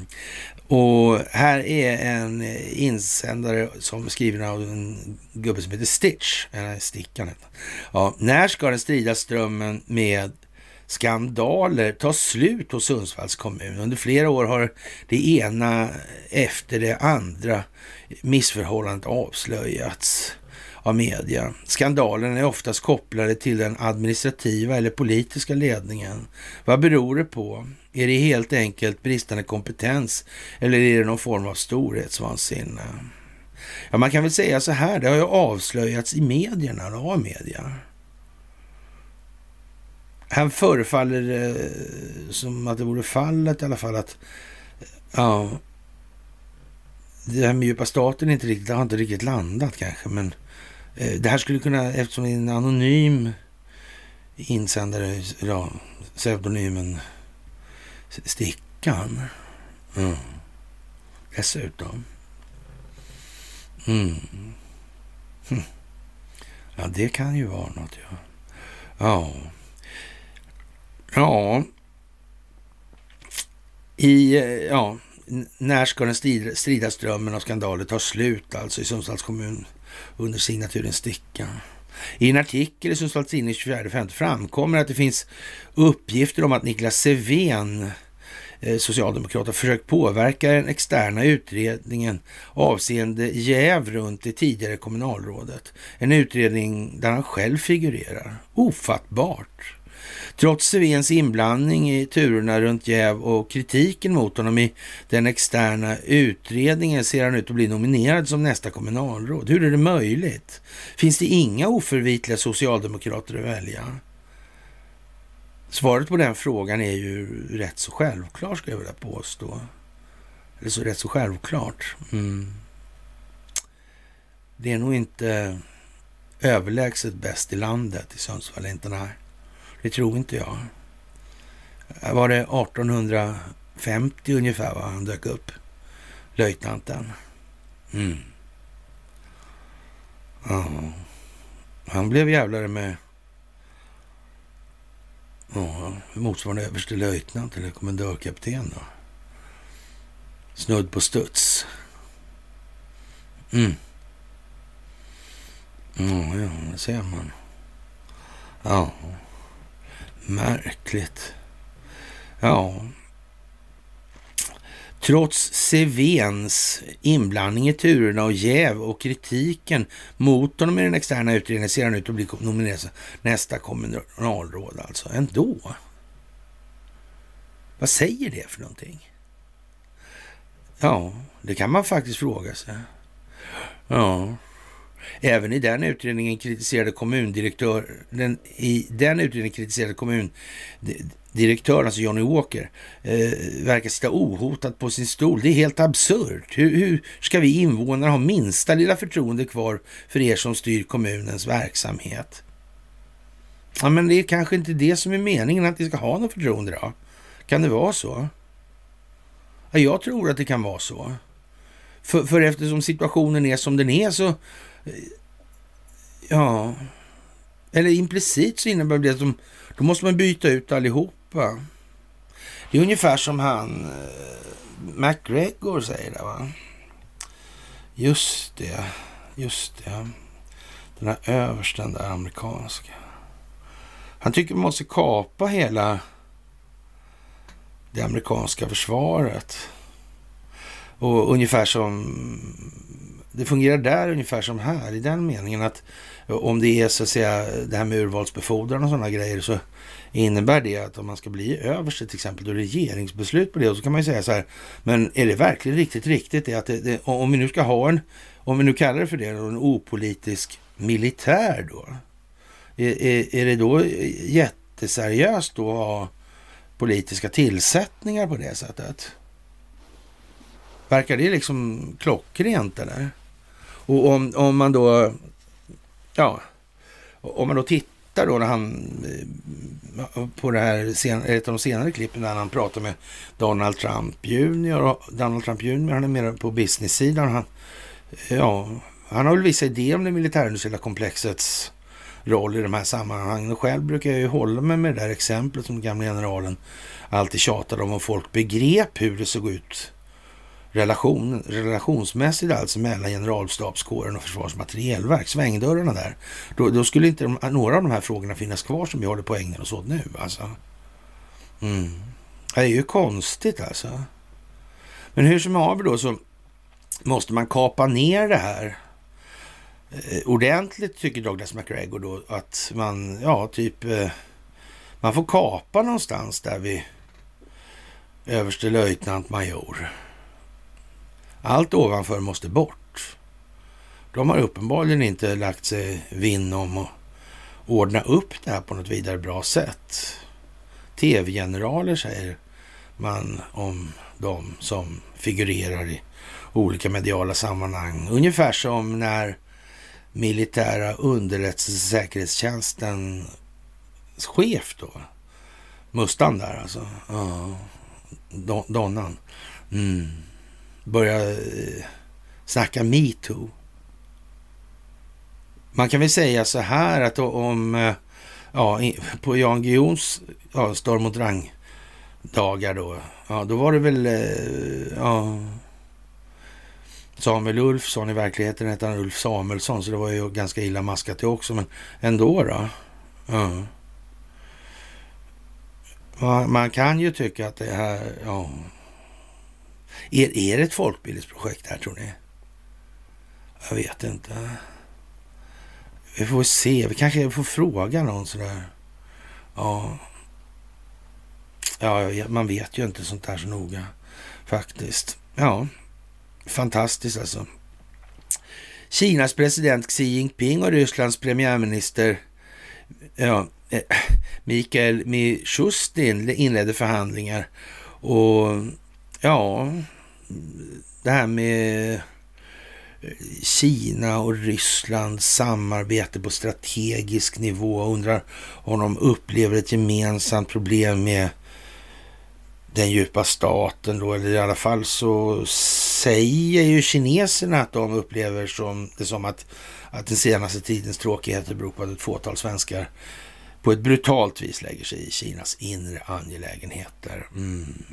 Och här är en insändare som är skriven av en gubbe som heter Stitch, eller Stickan heter ja, När ska den strida strömmen med skandaler tar slut hos Sundsvalls kommun? Under flera år har det ena efter det andra missförhållandet avslöjats av media. Skandalen är oftast kopplade till den administrativa eller politiska ledningen. Vad beror det på? Är det helt enkelt bristande kompetens eller är det någon form av storhetsvansinne? Ja, man kan väl säga så här, det har ju avslöjats i medierna, av media. Här förefaller det eh, som att det vore fallet i alla fall att ja, det här med djupa staten inte riktigt, det har inte riktigt landat kanske, men Eh, det här skulle kunna, eftersom det är en anonym insändare, ja, pseudonymen Stickan. Mm. Dessutom. Mm. Hm. Ja, det kan ju vara något, ja. Ja. Ja. I, eh, ja, när ska den strida strömmen av skandaler ta slut alltså i Sundsvalls kommun? under signaturen Sticka. I en artikel i Sundsvalls Tidning 24.5 framkommer att det finns uppgifter om att Niklas Sevén eh, socialdemokrat har försökt påverka den externa utredningen avseende jäv runt det tidigare kommunalrådet. En utredning där han själv figurerar. Ofattbart. Trots Svens inblandning i turerna runt jäv och kritiken mot honom i den externa utredningen ser han ut att bli nominerad som nästa kommunalråd. Hur är det möjligt? Finns det inga oförvitliga socialdemokrater att välja? Svaret på den frågan är ju rätt så självklart, skulle jag vilja påstå. Eller så rätt så självklart. Mm. Det är nog inte överlägset bäst i landet i Sundsvall, inte nej. Det tror inte jag. Var det 1850 ungefär var han dök upp? Löjtnanten. Mm. Ja. Han blev jävlare med ja, motsvarande överstelöjtnant eller kommendörkapten då. Snudd på studs. Mm. Ja, ja, det ser man. Ja. Märkligt. Ja. Trots Sevens inblandning i turerna och jäv och kritiken mot honom i den externa utredningen ser han ut att bli nominerad som nästa kommunalråd alltså. Ändå. Vad säger det för någonting? Ja, det kan man faktiskt fråga sig. Ja. Även i den utredningen kritiserade kommundirektören, i den utredningen kritiserade kommundirektören, alltså Johnny Walker, eh, verkar sitta ohotad på sin stol. Det är helt absurt. Hur, hur ska vi invånare ha minsta lilla förtroende kvar för er som styr kommunens verksamhet? Ja, men det är kanske inte det som är meningen, att ni ska ha något förtroende då? Kan det vara så? Ja, jag tror att det kan vara så. För, för eftersom situationen är som den är så Ja, eller implicit så innebär det att de, då måste man byta ut allihopa. Det är ungefär som han eh, McGregor säger det va. Just det, just det. Den här översten där amerikanska. Han tycker man måste kapa hela det amerikanska försvaret. Och ungefär som det fungerar där ungefär som här i den meningen att eh, om det är så att säga det här med urvalsbefordran och sådana grejer så innebär det att om man ska bli överste till exempel, då är det regeringsbeslut på det och så kan man ju säga så här, men är det verkligen riktigt riktigt det att det, det, om vi nu ska ha en, om vi nu kallar det för det, en opolitisk militär då, är, är, är det då jätteseriöst då att ha politiska tillsättningar på det sättet? Verkar det liksom klockrent eller? Och om, om man då, ja, om man då tittar då när han eh, på det här, ett av de senare klippen när han pratar med Donald Trump Jr. Donald Trump Jr. han är mer på business-sidan. Han, ja, han har väl vissa idéer om det militärindustriella komplexets roll i de här sammanhangen. Och själv brukar jag ju hålla mig med det där exemplet som den gamla generalen alltid tjatade om, om folk begrep hur det såg ut relation, relationsmässigt alltså mellan generalstabskåren och Försvarets materielverk, svängdörrarna där, då, då skulle inte de, några av de här frågorna finnas kvar som vi håller på att ägna oss åt nu. Alltså. Mm. Det är ju konstigt alltså. Men hur som haver då så måste man kapa ner det här eh, ordentligt tycker Douglas McGregor då att man, ja typ, eh, man får kapa någonstans där vid överste löjtnant major. Allt ovanför måste bort. De har uppenbarligen inte lagt sig vinn om att ordna upp det här på något vidare bra sätt. Tv-generaler säger man om de som figurerar i olika mediala sammanhang. Ungefär som när militära underrättelsesäkerhetstjänsten chef då, Mustan där alltså, ja, Donnan. Mm börja eh, snacka metoo. Man kan väl säga så här att om, eh, ja, på Jan Guillous ja, storm mot rang-dagar då, ja, då var det väl, eh, ja, Samuel Ulfsson, i verkligheten hette han Ulf Samuelsson, så det var ju ganska illa maskat det också, men ändå då. Ja. man kan ju tycka att det här, ja. Är, är det ett folkbildningsprojekt här tror ni? Jag vet inte. Vi får se. Vi kanske får fråga någon sådär. Ja. Ja, man vet ju inte sånt här så noga faktiskt. Ja, fantastiskt alltså. Kinas president Xi Jinping och Rysslands premiärminister ja, eh, Mikael Mishustin inledde förhandlingar. Och ja, det här med eh, Kina och Rysslands samarbete på strategisk nivå. Undrar om de upplever ett gemensamt problem med den djupa staten då, eller i alla fall så säger ju kineserna att de upplever som, det som att, att den senaste tidens tråkigheter beror på att ett fåtal svenskar på ett brutalt vis lägger sig i Kinas inre angelägenheter. Mm.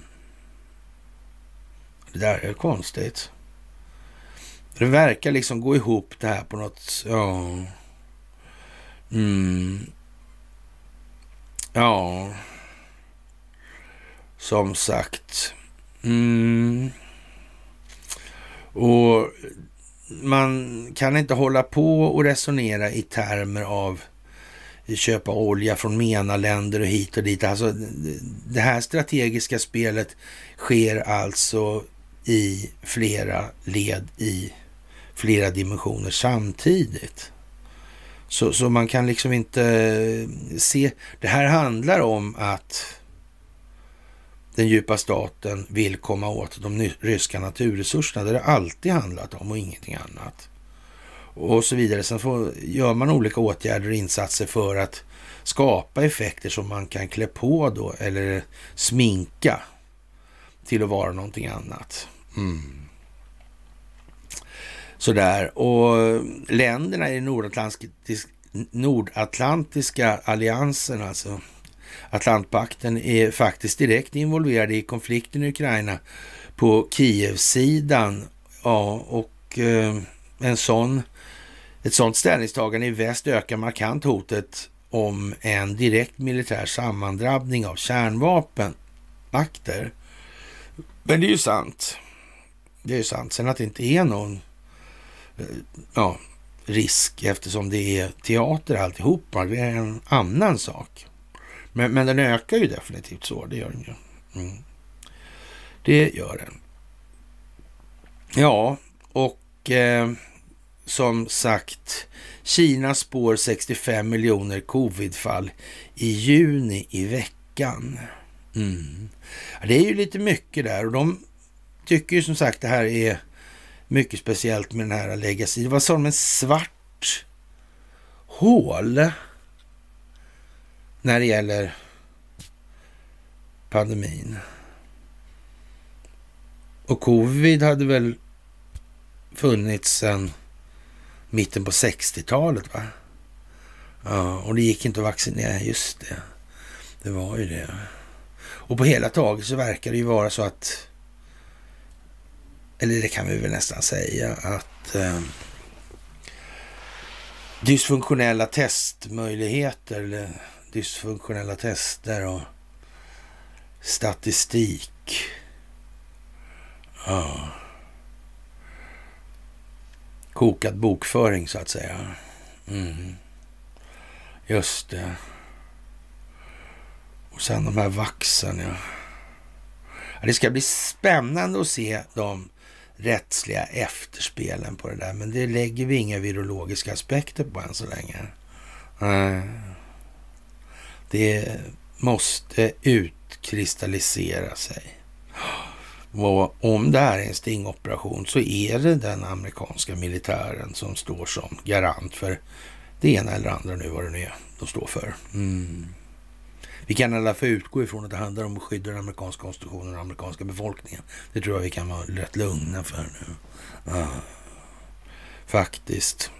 Det där är konstigt. Det verkar liksom gå ihop det här på något... Ja. Mm. Ja. Som sagt. Mm. Och man kan inte hålla på och resonera i termer av köpa olja från MENA-länder och hit och dit. Alltså, det här strategiska spelet sker alltså i flera led i flera dimensioner samtidigt. Så, så man kan liksom inte eh, se... Det här handlar om att den djupa staten vill komma åt de ryska naturresurserna. Det har det alltid handlat om och ingenting annat. Och så vidare. Sen får, gör man olika åtgärder och insatser för att skapa effekter som man kan klä på då eller sminka till att vara någonting annat. Mm. Sådär. Och länderna i Nordatlantisk, Nordatlantiska alliansen, alltså Atlantpakten, är faktiskt direkt involverade i konflikten i Ukraina på Kiev-sidan. Ja, och eh, en sån, ett sånt ställningstagande i väst ökar markant hotet om en direkt militär sammandrabbning av kärnvapenmakter. Men det är ju sant. Det är ju sant. Sen att det inte är någon eh, ja, risk eftersom det är teater alltihopa. Det är en annan sak. Men, men den ökar ju definitivt så, det gör den ju. Mm. Det gör den. Ja, och eh, som sagt, Kina spår 65 miljoner covidfall i juni i veckan. Mm. Det är ju lite mycket där och de tycker ju som sagt det här är mycket speciellt med den här legacy. Det var som en svart hål när det gäller pandemin. Och covid hade väl funnits sedan mitten på 60-talet va? Ja, och det gick inte att vaccinera. Just det. Det var ju det. Och på hela taget så verkar det ju vara så att eller det kan vi väl nästan säga, att eh, dysfunktionella testmöjligheter eller dysfunktionella tester och statistik. Ja. Kokad bokföring så att säga. Mm. Just det. Och sen de här vaxen, ja. Det ska bli spännande att se de rättsliga efterspelen på det där. Men det lägger vi inga virologiska aspekter på än så länge. Det måste utkristallisera sig. Och om det här är en stingoperation så är det den amerikanska militären som står som garant för det ena eller andra nu vad det nu är de står för. Mm. Vi kan i alla fall utgå ifrån att det handlar om att skydda den amerikanska konstitutionen och den amerikanska befolkningen. Det tror jag vi kan vara rätt lugna för nu. Ja, faktiskt.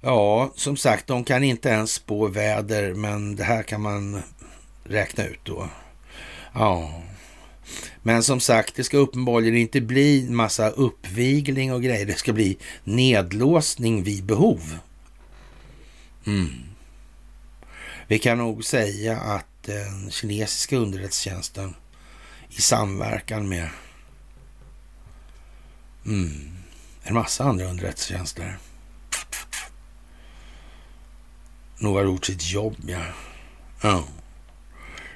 Ja, som sagt, de kan inte ens spå väder, men det här kan man räkna ut då. Ja, men som sagt, det ska uppenbarligen inte bli massa uppvigling och grejer. Det ska bli nedlåsning vid behov. Mm. Vi kan nog säga att den kinesiska underrättelsetjänsten i samverkan med mm, en massa andra underrättelsetjänster nog har gjort sitt jobb, ja. ja.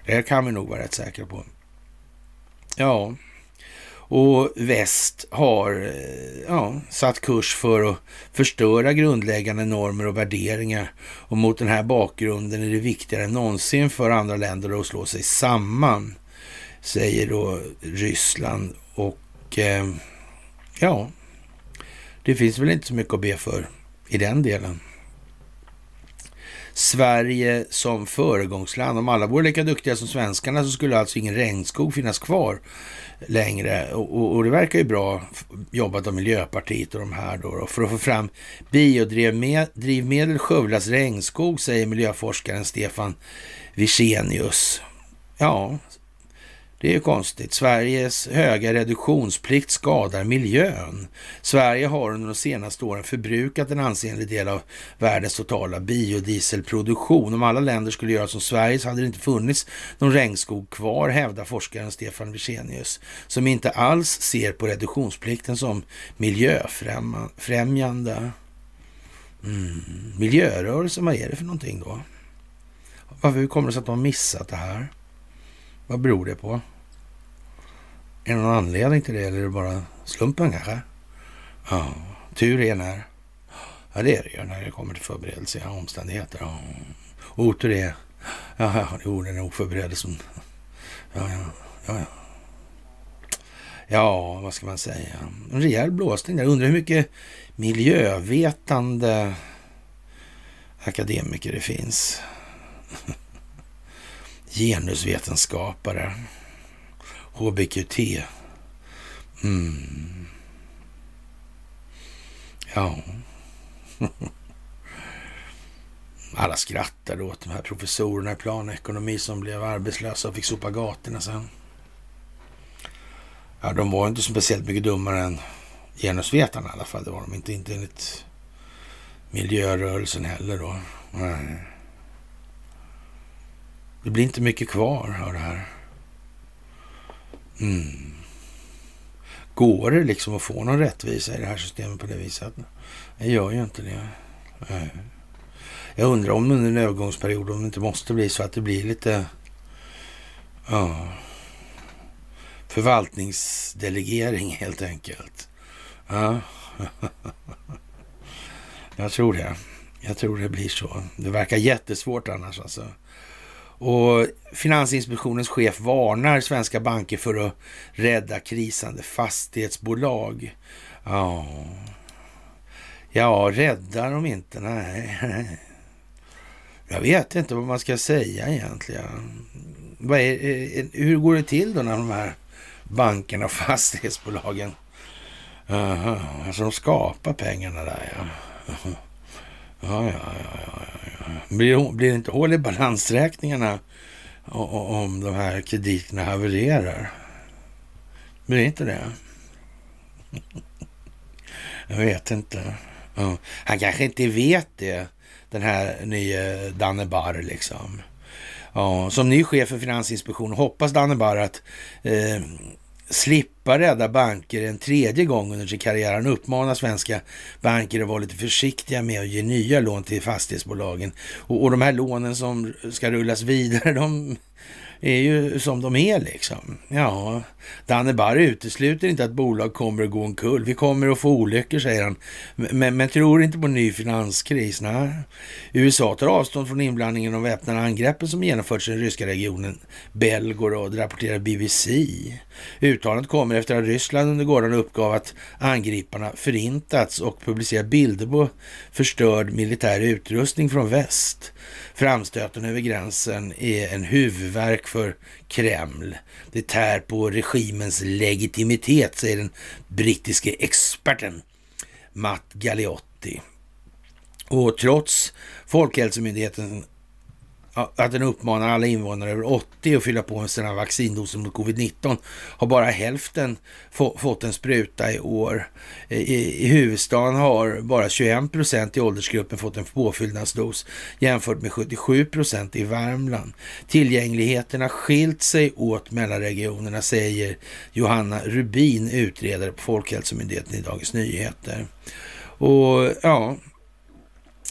Det kan vi nog vara rätt säkra på. Ja, och väst har eh, ja, satt kurs för att förstöra grundläggande normer och värderingar. Och mot den här bakgrunden är det viktigare än någonsin för andra länder att slå sig samman, säger då Ryssland. Och eh, ja, det finns väl inte så mycket att be för i den delen. Sverige som föregångsland. Om alla vore lika duktiga som svenskarna så skulle alltså ingen regnskog finnas kvar längre. Och, och, och det verkar ju bra jobbat av Miljöpartiet och de här då. då. För att få fram biodrivmedel skövlas regnskog, säger miljöforskaren Stefan Wichenius. Ja, det är ju konstigt. Sveriges höga reduktionsplikt skadar miljön. Sverige har under de senaste åren förbrukat en ansenlig del av världens totala biodieselproduktion. Om alla länder skulle göra som Sverige så hade det inte funnits någon regnskog kvar, hävdar forskaren Stefan Wirsenius, som inte alls ser på reduktionsplikten som miljöfrämjande. Mm. Miljörörelsen, vad är det för någonting då? Varför kommer det sig att de har missat det här? Vad beror det på? Är det någon anledning till det eller är det bara slumpen kanske? Ja, tur är när. Ja, det är det ju när det kommer till förberedelse och omständigheter. Ja. Otur är... Ja, ja, jo, den är oförberedd som... Ja, ja, ja, ja. Ja, vad ska man säga? En rejäl blåsning där. Undrar hur mycket miljövetande akademiker det finns genusvetenskapare, HBQT. Mm. Ja. Alla skrattade åt de här professorerna i planekonomi som blev arbetslösa och fick sopa gatorna sen. Ja, de var inte speciellt mycket dummare än genusvetarna i alla fall. Det var de inte, inte enligt miljörörelsen heller då. Nej. Det blir inte mycket kvar av det här. Mm. Går det liksom att få någon rättvisa i det här systemet på det viset? Det gör ju inte det. Jag undrar om under en övergångsperiod om det inte måste bli så att det blir lite ja, förvaltningsdelegering helt enkelt. Ja. Jag tror det. Jag tror det blir så. Det verkar jättesvårt annars alltså. Och Finansinspektionens chef varnar svenska banker för att rädda krisande fastighetsbolag. Ja, ja rädda dem inte? Nej. Jag vet inte vad man ska säga egentligen. Vad är, hur går det till då när de här bankerna och fastighetsbolagen Aha, alltså de skapar pengarna där ja. Ja, ja, ja, ja, ja. Blir, blir det inte hål i balansräkningarna om de här krediterna havererar? Blir det inte det? Jag vet inte. Ja. Han kanske inte vet det, den här nya Danne Barr liksom. Ja, som ny chef för Finansinspektionen hoppas Danne Barr att eh, slippa rädda banker en tredje gång under sin karriär. Han uppmanar svenska banker att vara lite försiktiga med att ge nya lån till fastighetsbolagen. Och, och de här lånen som ska rullas vidare, de är ju som de är liksom. Ja, Danne Barr utesluter inte att bolag kommer att gå omkull. Vi kommer att få olyckor, säger han. Men, men tror inte på ny finanskris. Nej. USA tar avstånd från inblandningen av väpnade angreppen som genomförts i den ryska regionen Belgorod, rapporterar BBC. Uttalandet kommer efter att Ryssland under gårdagen uppgav att angriparna förintats och publicerat bilder på förstörd militär utrustning från väst. Framstöten över gränsen är en huvudverk för Kreml. Det tär på regimens legitimitet, säger den brittiske experten Matt Galliotti. Och trots Folkhälsomyndigheten att den uppmanar alla invånare över 80 att fylla på med sina vaccindoser mot covid-19 har bara hälften få, fått en spruta i år. I, I, huvudstaden har bara 21 procent i åldersgruppen fått en påfyllnadsdos jämfört med 77 procent i Värmland. Tillgängligheten har skilt sig åt mellan regionerna, säger Johanna Rubin, utredare på Folkhälsomyndigheten i Dagens Nyheter. Och ja,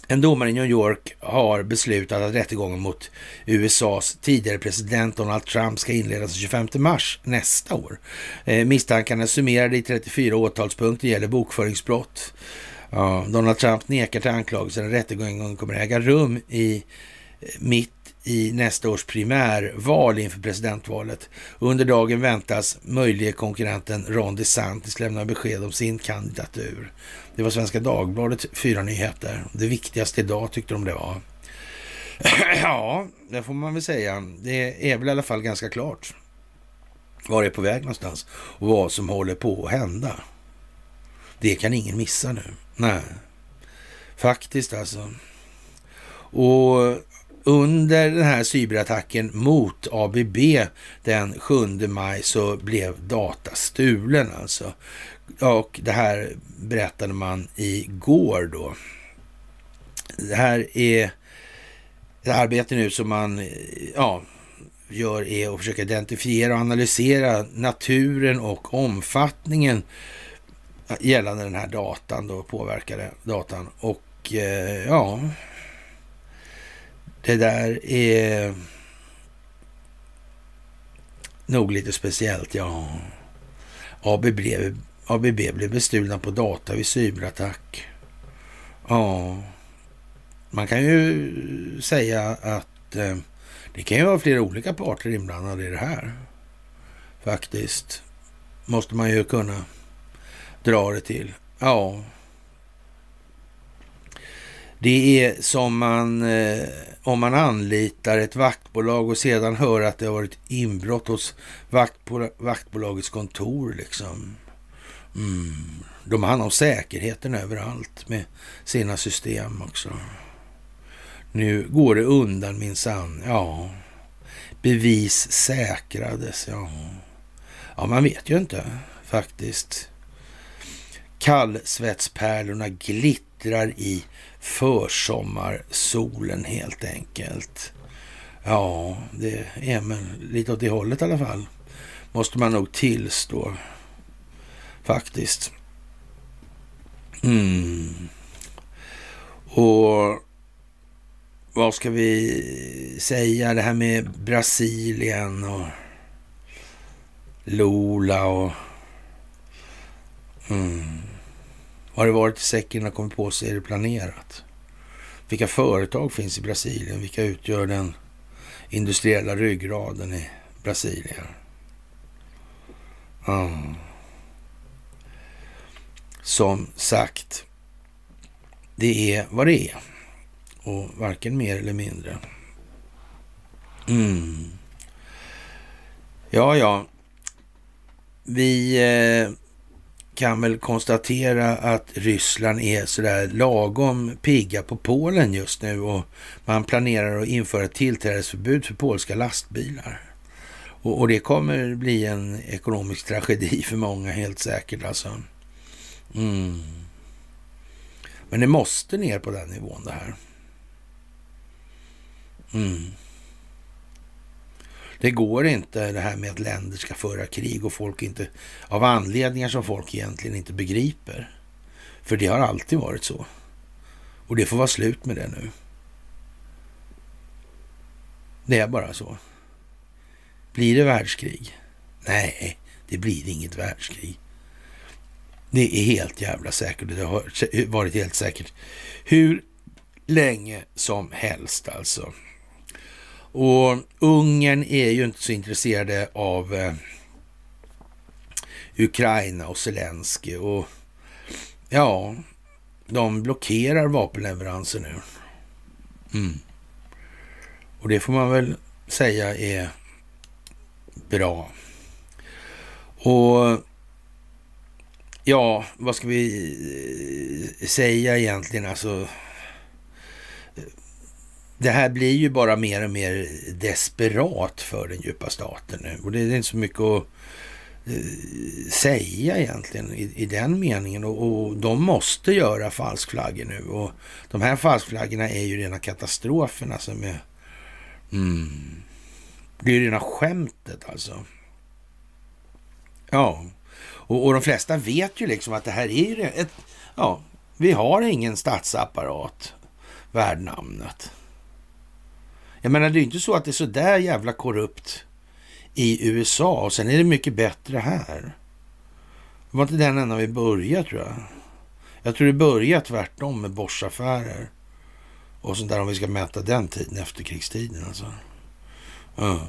en domare i New York har beslutat att rättegången mot USAs tidigare president Donald Trump ska inledas den 25 mars nästa år. Eh, misstankarna summerade i 34 åtalspunkter gäller bokföringsbrott. Ja, Donald Trump nekar till anklagelsen. Rättegången kommer äga rum i eh, mitt i nästa års primärval inför presidentvalet. Under dagen väntas möjlige konkurrenten Ron DeSantis lämna besked om sin kandidatur. Det var Svenska Dagbladet fyra nyheter. Det viktigaste idag tyckte de det var. ja, det får man väl säga. Det är väl i alla fall ganska klart var det är på väg någonstans och vad som håller på att hända. Det kan ingen missa nu. Nej, faktiskt alltså. Och under den här cyberattacken mot ABB den 7 maj så blev data stulen alltså. Och det här berättade man igår då. Det här är ett arbete nu som man ja, gör är att försöka identifiera och analysera naturen och omfattningen gällande den här datan då, påverkade datan. Och eh, ja, det där är nog lite speciellt, ja. ABB, ABB blev bestulna på data vid cyberattack. Ja, man kan ju säga att eh, det kan ju vara flera olika parter inblandade i det här. Faktiskt. Måste man ju kunna dra det till. Ja. Det är som man, eh, om man anlitar ett vaktbolag och sedan hör att det har varit inbrott hos vaktbolagets kontor liksom. Mm. De har hand om säkerheten överallt med sina system också. Nu går det undan minsann. Ja, bevis säkrades. Ja. ja, man vet ju inte faktiskt. Kallsvetspärlorna glittrar i försommarsolen helt enkelt. Ja, det är men lite åt det hållet i alla fall. Måste man nog tillstå. Faktiskt. Mm. Och vad ska vi säga? Det här med Brasilien och Lola och... Mm. Har det varit i säcken och kommit på sig är det planerat? Vilka företag finns i Brasilien? Vilka utgör den industriella ryggraden i Brasilien? Mm. Som sagt, det är vad det är. Och varken mer eller mindre. Mm. Ja, ja. Vi eh, kan väl konstatera att Ryssland är sådär lagom pigga på Polen just nu och man planerar att införa tillträdesförbud för polska lastbilar. Och, och det kommer bli en ekonomisk tragedi för många helt säkert alltså. Mm. Men det måste ner på den nivån det här. Mm. Det går inte det här med att länder ska föra krig och folk inte, av anledningar som folk egentligen inte begriper. För det har alltid varit så. Och det får vara slut med det nu. Det är bara så. Blir det världskrig? Nej, det blir inget världskrig. Det är helt jävla säkert. Det har varit helt säkert hur länge som helst alltså. Och Ungern är ju inte så intresserade av eh, Ukraina och Zelensky och ja, de blockerar vapenleveranser nu. Mm. Och det får man väl säga är bra. Och ja, vad ska vi eh, säga egentligen? Alltså det här blir ju bara mer och mer desperat för den djupa staten nu. Och det är inte så mycket att eh, säga egentligen i, i den meningen. Och, och, de måste göra falskflaggor nu. Och de här falskflaggorna är ju rena katastrofen alltså med... Mm, det är ju rena skämtet alltså. Ja, och, och de flesta vet ju liksom att det här är ju ett... Ja, vi har ingen statsapparat värd namnet. Jag menar, det är ju inte så att det är så där jävla korrupt i USA och sen är det mycket bättre här. Det var inte den enda vi började tror jag. Jag tror det började tvärtom med Boschaffärer och sånt där om vi ska mäta den tiden, efterkrigstiden alltså. Mm.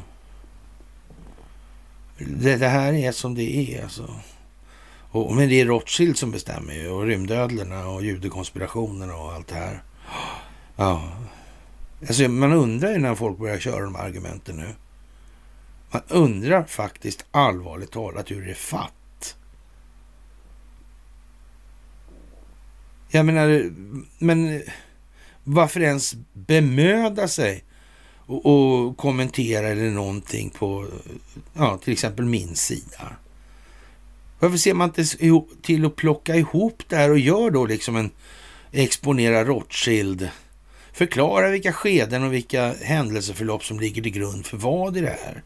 Det, det, här är som det är alltså. Och, men det är Rothschild som bestämmer ju och rymdödlorna och judekonspirationerna och allt det här. Ja, Alltså man undrar ju när folk börjar köra de argumenten nu. Man undrar faktiskt allvarligt talat hur det är fatt. Jag menar, men varför ens bemöda sig och, och, kommentera eller någonting på ja, till exempel min sida? Varför ser man inte till att plocka ihop det här och gör då liksom en exponera Rothschild Förklara vilka skeden och vilka händelseförlopp som ligger till grund för vad i det här.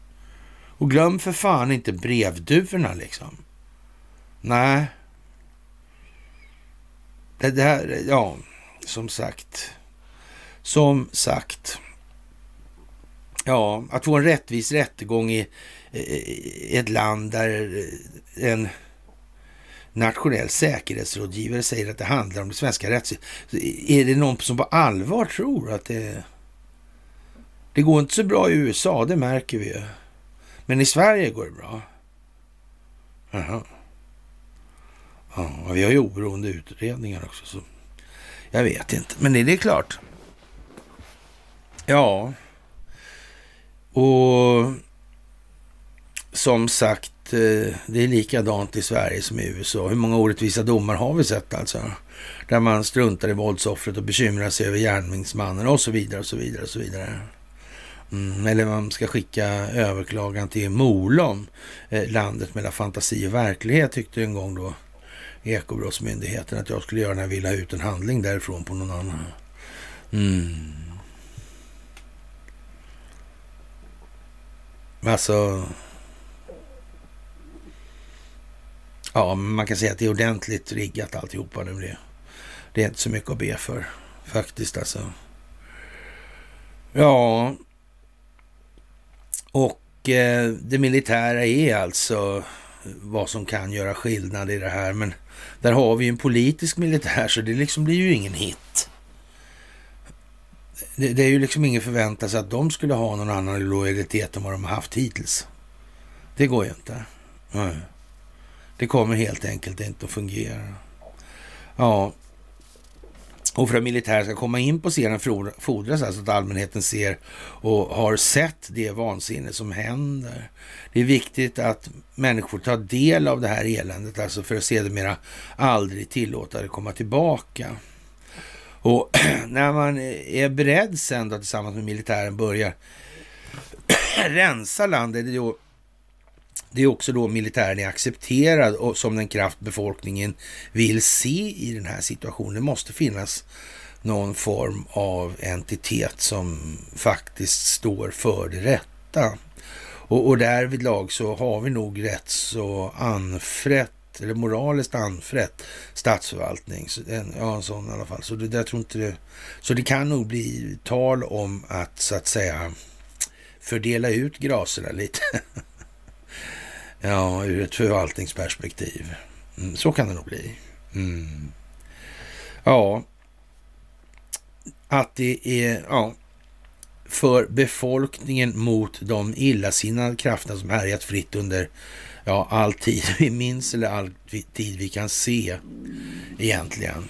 Och glöm för fan inte brevduvorna liksom. Nej. Det här, ja, som sagt. Som sagt. Ja, att få en rättvis rättegång i, i ett land där en nationell säkerhetsrådgivare säger att det handlar om det svenska rättssystemet. Är det någon som på allvar tror att det... Det går inte så bra i USA, det märker vi ju. Men i Sverige går det bra. Jaha. Ja, vi har ju oberoende utredningar också, så jag vet inte. Men är det, är klart. Ja. Och som sagt, Eh, det är likadant i Sverige som i USA. Hur många orättvisa domar har vi sett alltså? Där man struntar i våldsoffret och bekymrar sig över gärningsmannen och så vidare och så vidare och så vidare. Mm, eller man ska skicka överklagan till Molom, eh, landet mellan fantasi och verklighet tyckte en gång då Ekobrottsmyndigheten att jag skulle göra när jag ville ha ut en handling därifrån på någon annan. Mm. Alltså, Ja, man kan säga att det är ordentligt riggat alltihopa nu. Det, det är inte så mycket att be för faktiskt alltså. Ja, och eh, det militära är alltså vad som kan göra skillnad i det här. Men där har vi ju en politisk militär så det liksom blir ju ingen hit. Det, det är ju liksom ingen förväntan sig att de skulle ha någon annan lojalitet än vad de har haft hittills. Det går ju inte. Mm. Det kommer helt enkelt inte att fungera. Ja, och för att militären ska komma in på scenen fordras alltså att allmänheten ser och har sett det vansinne som händer. Det är viktigt att människor tar del av det här eländet, alltså för att sedermera aldrig tillåta det komma tillbaka. Och när man är beredd sen då tillsammans med militären börjar rensa landet, det är då det är också då militären är accepterad och som den kraft befolkningen vill se i den här situationen. Det måste finnas någon form av entitet som faktiskt står för det rätta. Och, och därvidlag så har vi nog rätt så anfrätt, eller moraliskt anfrätt statsförvaltning. Så, en, ja, en sån i alla fall. Så det, jag tror inte det, så det kan nog bli tal om att så att säga fördela ut graserna lite. Ja, ur ett förvaltningsperspektiv. Mm, så kan det nog bli. Mm. Ja, att det är ja, för befolkningen mot de illasinnade krafterna som härjat fritt under ja, all tid vi minns eller all tid vi kan se egentligen.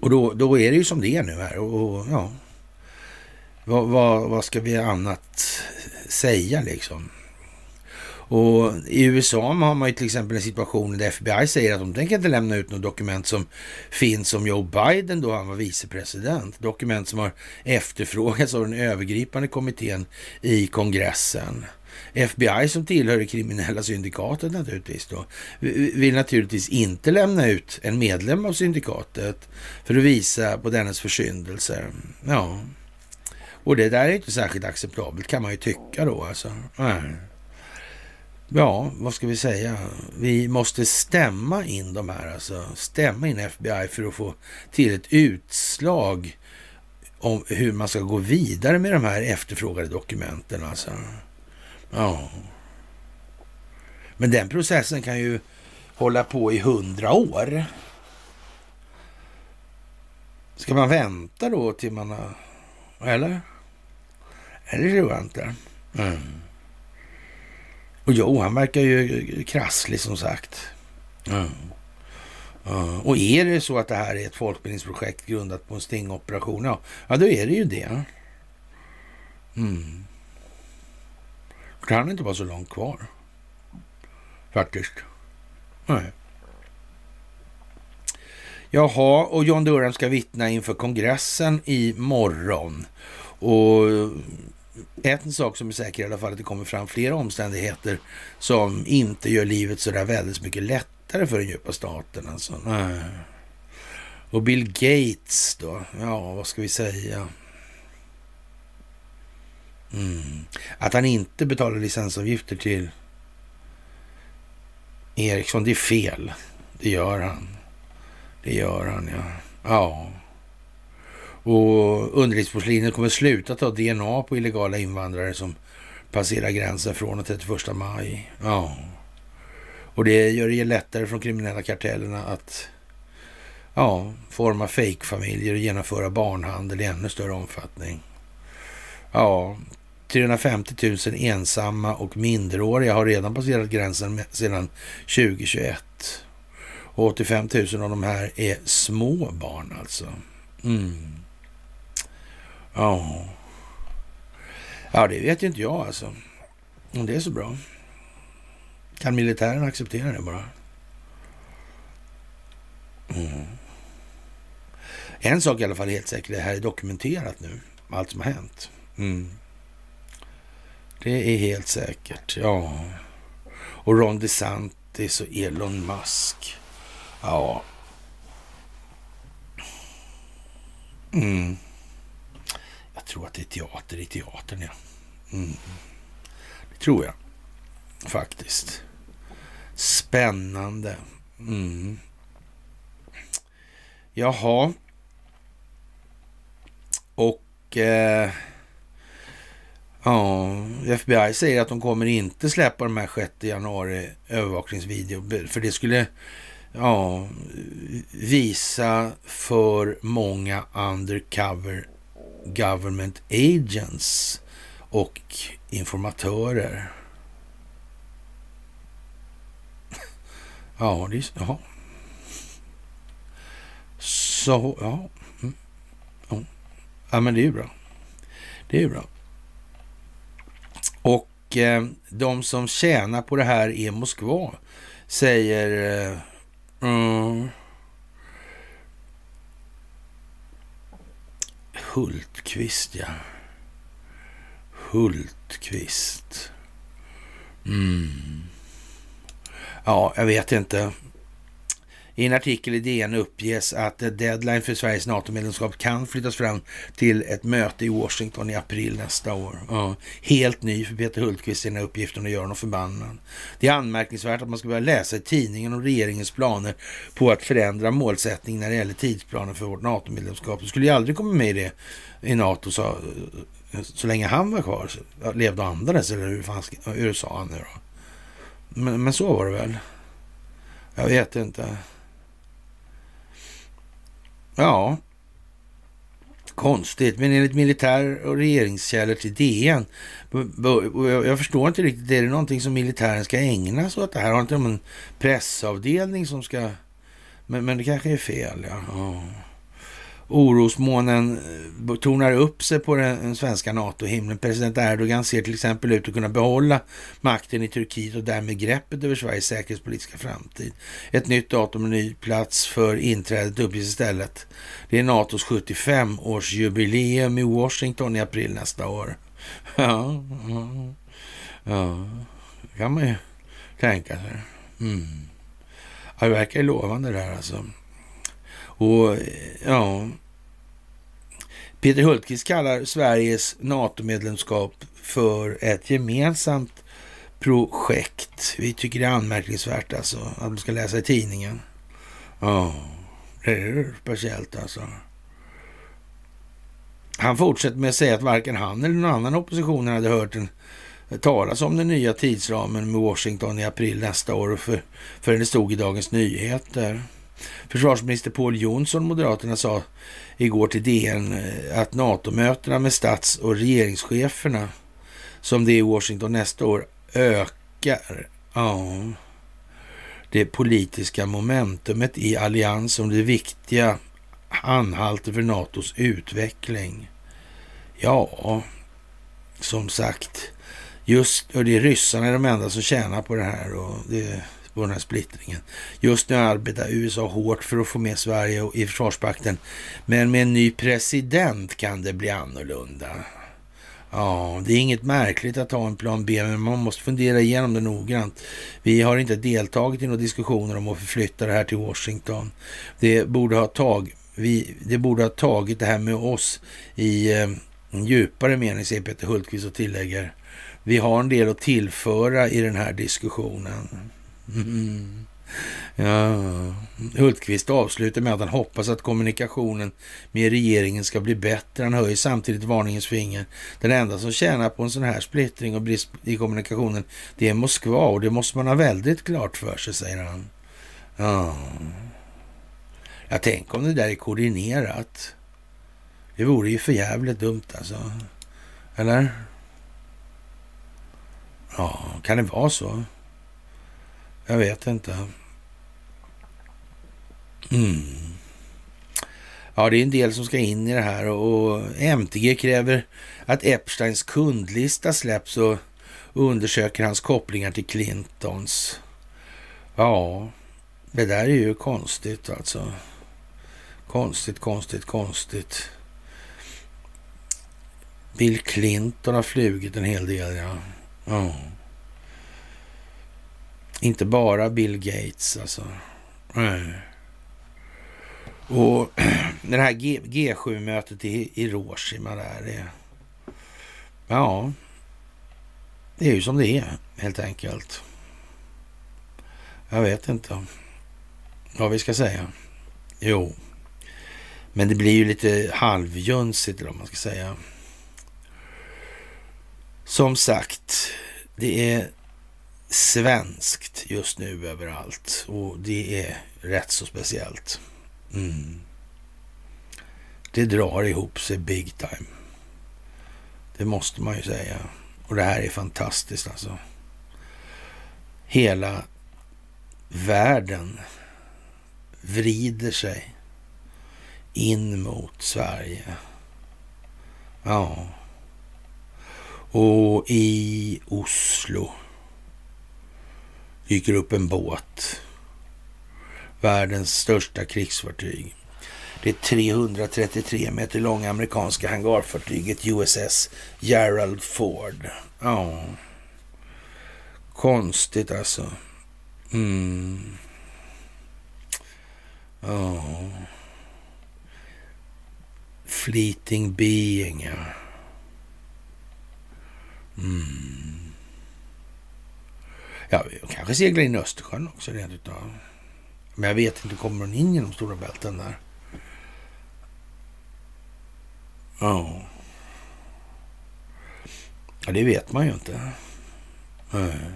Och då, då är det ju som det är nu här. Och, och ja, vad, vad, vad ska vi annat säga liksom? Och i USA har man ju till exempel en situation där FBI säger att de tänker inte lämna ut något dokument som finns om Joe Biden då han var vicepresident. Dokument som har efterfrågats av den övergripande kommittén i kongressen. FBI som tillhör det kriminella syndikatet naturligtvis då, vill naturligtvis inte lämna ut en medlem av syndikatet för att visa på dennes försyndelser. Ja, och det där är inte särskilt acceptabelt kan man ju tycka då alltså. Nej. Ja, vad ska vi säga? Vi måste stämma in de här, alltså stämma in FBI för att få till ett utslag om hur man ska gå vidare med de här efterfrågade dokumenten. Alltså. Ja. Men den processen kan ju hålla på i hundra år. Ska man vänta då till man har... Eller? Eller tror jag inte. Mm. Och jo, han verkar ju krasslig som sagt. Mm. Uh, och är det så att det här är ett folkbildningsprojekt grundat på en stingoperation, ja, ja då är det ju det. Mm. Det kan inte vara så långt kvar. Faktiskt. Nej. Jaha, och John Durham ska vittna inför kongressen i morgon. Och en sak som är säker i alla fall att det kommer fram flera omständigheter som inte gör livet så där väldigt mycket lättare för den djupa staten. Alltså. Och Bill Gates då, ja vad ska vi säga? Mm. Att han inte betalar licensavgifter till Ericsson, det är fel. Det gör han. Det gör han, ja. Ja. Och underlivsporslinet kommer sluta ta DNA på illegala invandrare som passerar gränsen från den 31 maj. Ja. Och det gör det lättare för de kriminella kartellerna att ja, forma fejkfamiljer och genomföra barnhandel i ännu större omfattning. Ja, 350 000 ensamma och minderåriga har redan passerat gränsen sedan 2021. Och 85 000 av de här är små barn alltså. Mm. Ja. Ja, det vet ju inte jag alltså. Om det är så bra. Kan militären acceptera det bara? Mm. En sak i alla fall är helt säker, det här är dokumenterat nu. Allt som har hänt. Mm. Det är helt säkert, ja. Och Ron DeSantis och Elon Musk. Ja. Mm. Jag tror att det är teater i teatern, ja. Mm. Det tror jag faktiskt. Spännande. Mm. Jaha. Och... Eh, ja, FBI säger att de kommer inte släppa de här 6 januari övervakningsvideo. För det skulle ja, visa för många undercover government agents och informatörer. Ja, det är... Jaha. Så, ja. Mm. Ja. Ja, men det är ju bra. Det är ju bra. Och eh, de som tjänar på det här är Moskva, säger eh, mm, Hultqvist, ja. Hultqvist. Mm. Ja, jag vet inte. I en artikel i DN uppges att deadline för Sveriges NATO-medlemskap kan flyttas fram till ett möte i Washington i april nästa år. Ja, helt ny för Peter Hultqvist den här uppgiften och gör honom förbannad. Det är anmärkningsvärt att man ska börja läsa i tidningen om regeringens planer på att förändra målsättning när det gäller tidsplanen för vårt NATO-medlemskap. Det skulle ju aldrig komma med i det i NATO så, så länge han var kvar. Levde och andades eller hur, fan, hur sa han nu då? Men, men så var det väl? Jag vet inte. Ja, konstigt. Men enligt militär och regeringskällor till DN. Jag förstår inte riktigt. Är det någonting som militären ska ägna sig åt det här? Har inte de en pressavdelning som ska... Men, men det kanske är fel, ja. ja. Orosmånen eh, tornar upp sig på den svenska NATO-himlen. President Erdogan ser till exempel ut att kunna behålla makten i Turkiet och därmed greppet över Sveriges säkerhetspolitiska framtid. Ett nytt datum och ny plats för inträdet uppges istället. Det är NATOs 75-årsjubileum i Washington i april nästa år. Ja, ja, ja. kan man ju tänka sig. Mm. Ja, det verkar ju lovande det här alltså. Och ja, Peter Hultqvist kallar Sveriges NATO-medlemskap för ett gemensamt projekt. Vi tycker det är anmärkningsvärt alltså att man ska läsa i tidningen. Ja, det är speciellt alltså. Han fortsätter med att säga att varken han eller någon annan opposition hade hört en talas om den nya tidsramen med Washington i april nästa år för, förrän det stod i Dagens Nyheter. Försvarsminister Paul Jonsson, Moderaterna, sa igår till DN eh, att NATO-mötena med stats och regeringscheferna som det är i Washington nästa år ökar. Ja, det politiska momentumet i allians som det viktiga anhalter för NATOs utveckling. Ja, som sagt, just och det är ryssarna är de enda som tjänar på det här och det på den här splittringen. Just nu arbetar USA hårt för att få med Sverige i Försvarspakten. Men med en ny president kan det bli annorlunda. Ja, det är inget märkligt att ha en plan B, men man måste fundera igenom det noggrant. Vi har inte deltagit i några diskussioner om att förflytta det här till Washington. Det borde ha, tag, vi, det borde ha tagit det här med oss i eh, djupare mening, säger Peter Hultqvist och tillägger. Vi har en del att tillföra i den här diskussionen. Mm. Ja. Hultqvist avslutar med att han hoppas att kommunikationen med regeringen ska bli bättre. Han höjer samtidigt varningens finger. Den enda som tjänar på en sån här splittring och brist i kommunikationen, det är Moskva och det måste man ha väldigt klart för sig, säger han. Ja. Jag tänker om det där är koordinerat. Det vore ju för jävligt dumt alltså. Eller? Ja, kan det vara så? Jag vet inte. Mm. Ja, det är en del som ska in i det här och MTG kräver att Epsteins kundlista släpps och undersöker hans kopplingar till Clintons. Ja, det där är ju konstigt alltså. Konstigt, konstigt, konstigt. Bill Clinton har flugit en hel del, ja. ja. Inte bara Bill Gates alltså. Nej. Och det här G, 7-mötet i Hiroshima där. Det, ja, det är ju som det är helt enkelt. Jag vet inte vad vi ska säga. Jo, men det blir ju lite halvjunsigt om man ska säga. Som sagt, det är svenskt just nu överallt och det är rätt så speciellt. Mm. Det drar ihop sig big time. Det måste man ju säga. Och det här är fantastiskt alltså. Hela världen vrider sig in mot Sverige. Ja. Och i Oslo dyker upp en båt. Världens största krigsfartyg. Det 333 meter långa amerikanska hangarfartyget USS Gerald Ford. Ja, konstigt alltså. Mm. Ja. Fleeting being, ja. Mm. Ja, kanske seglar in i Östersjön också rent utav. Men jag vet inte, kommer den in genom Stora Bälten där? Ja. Ja, det vet man ju inte. Nej.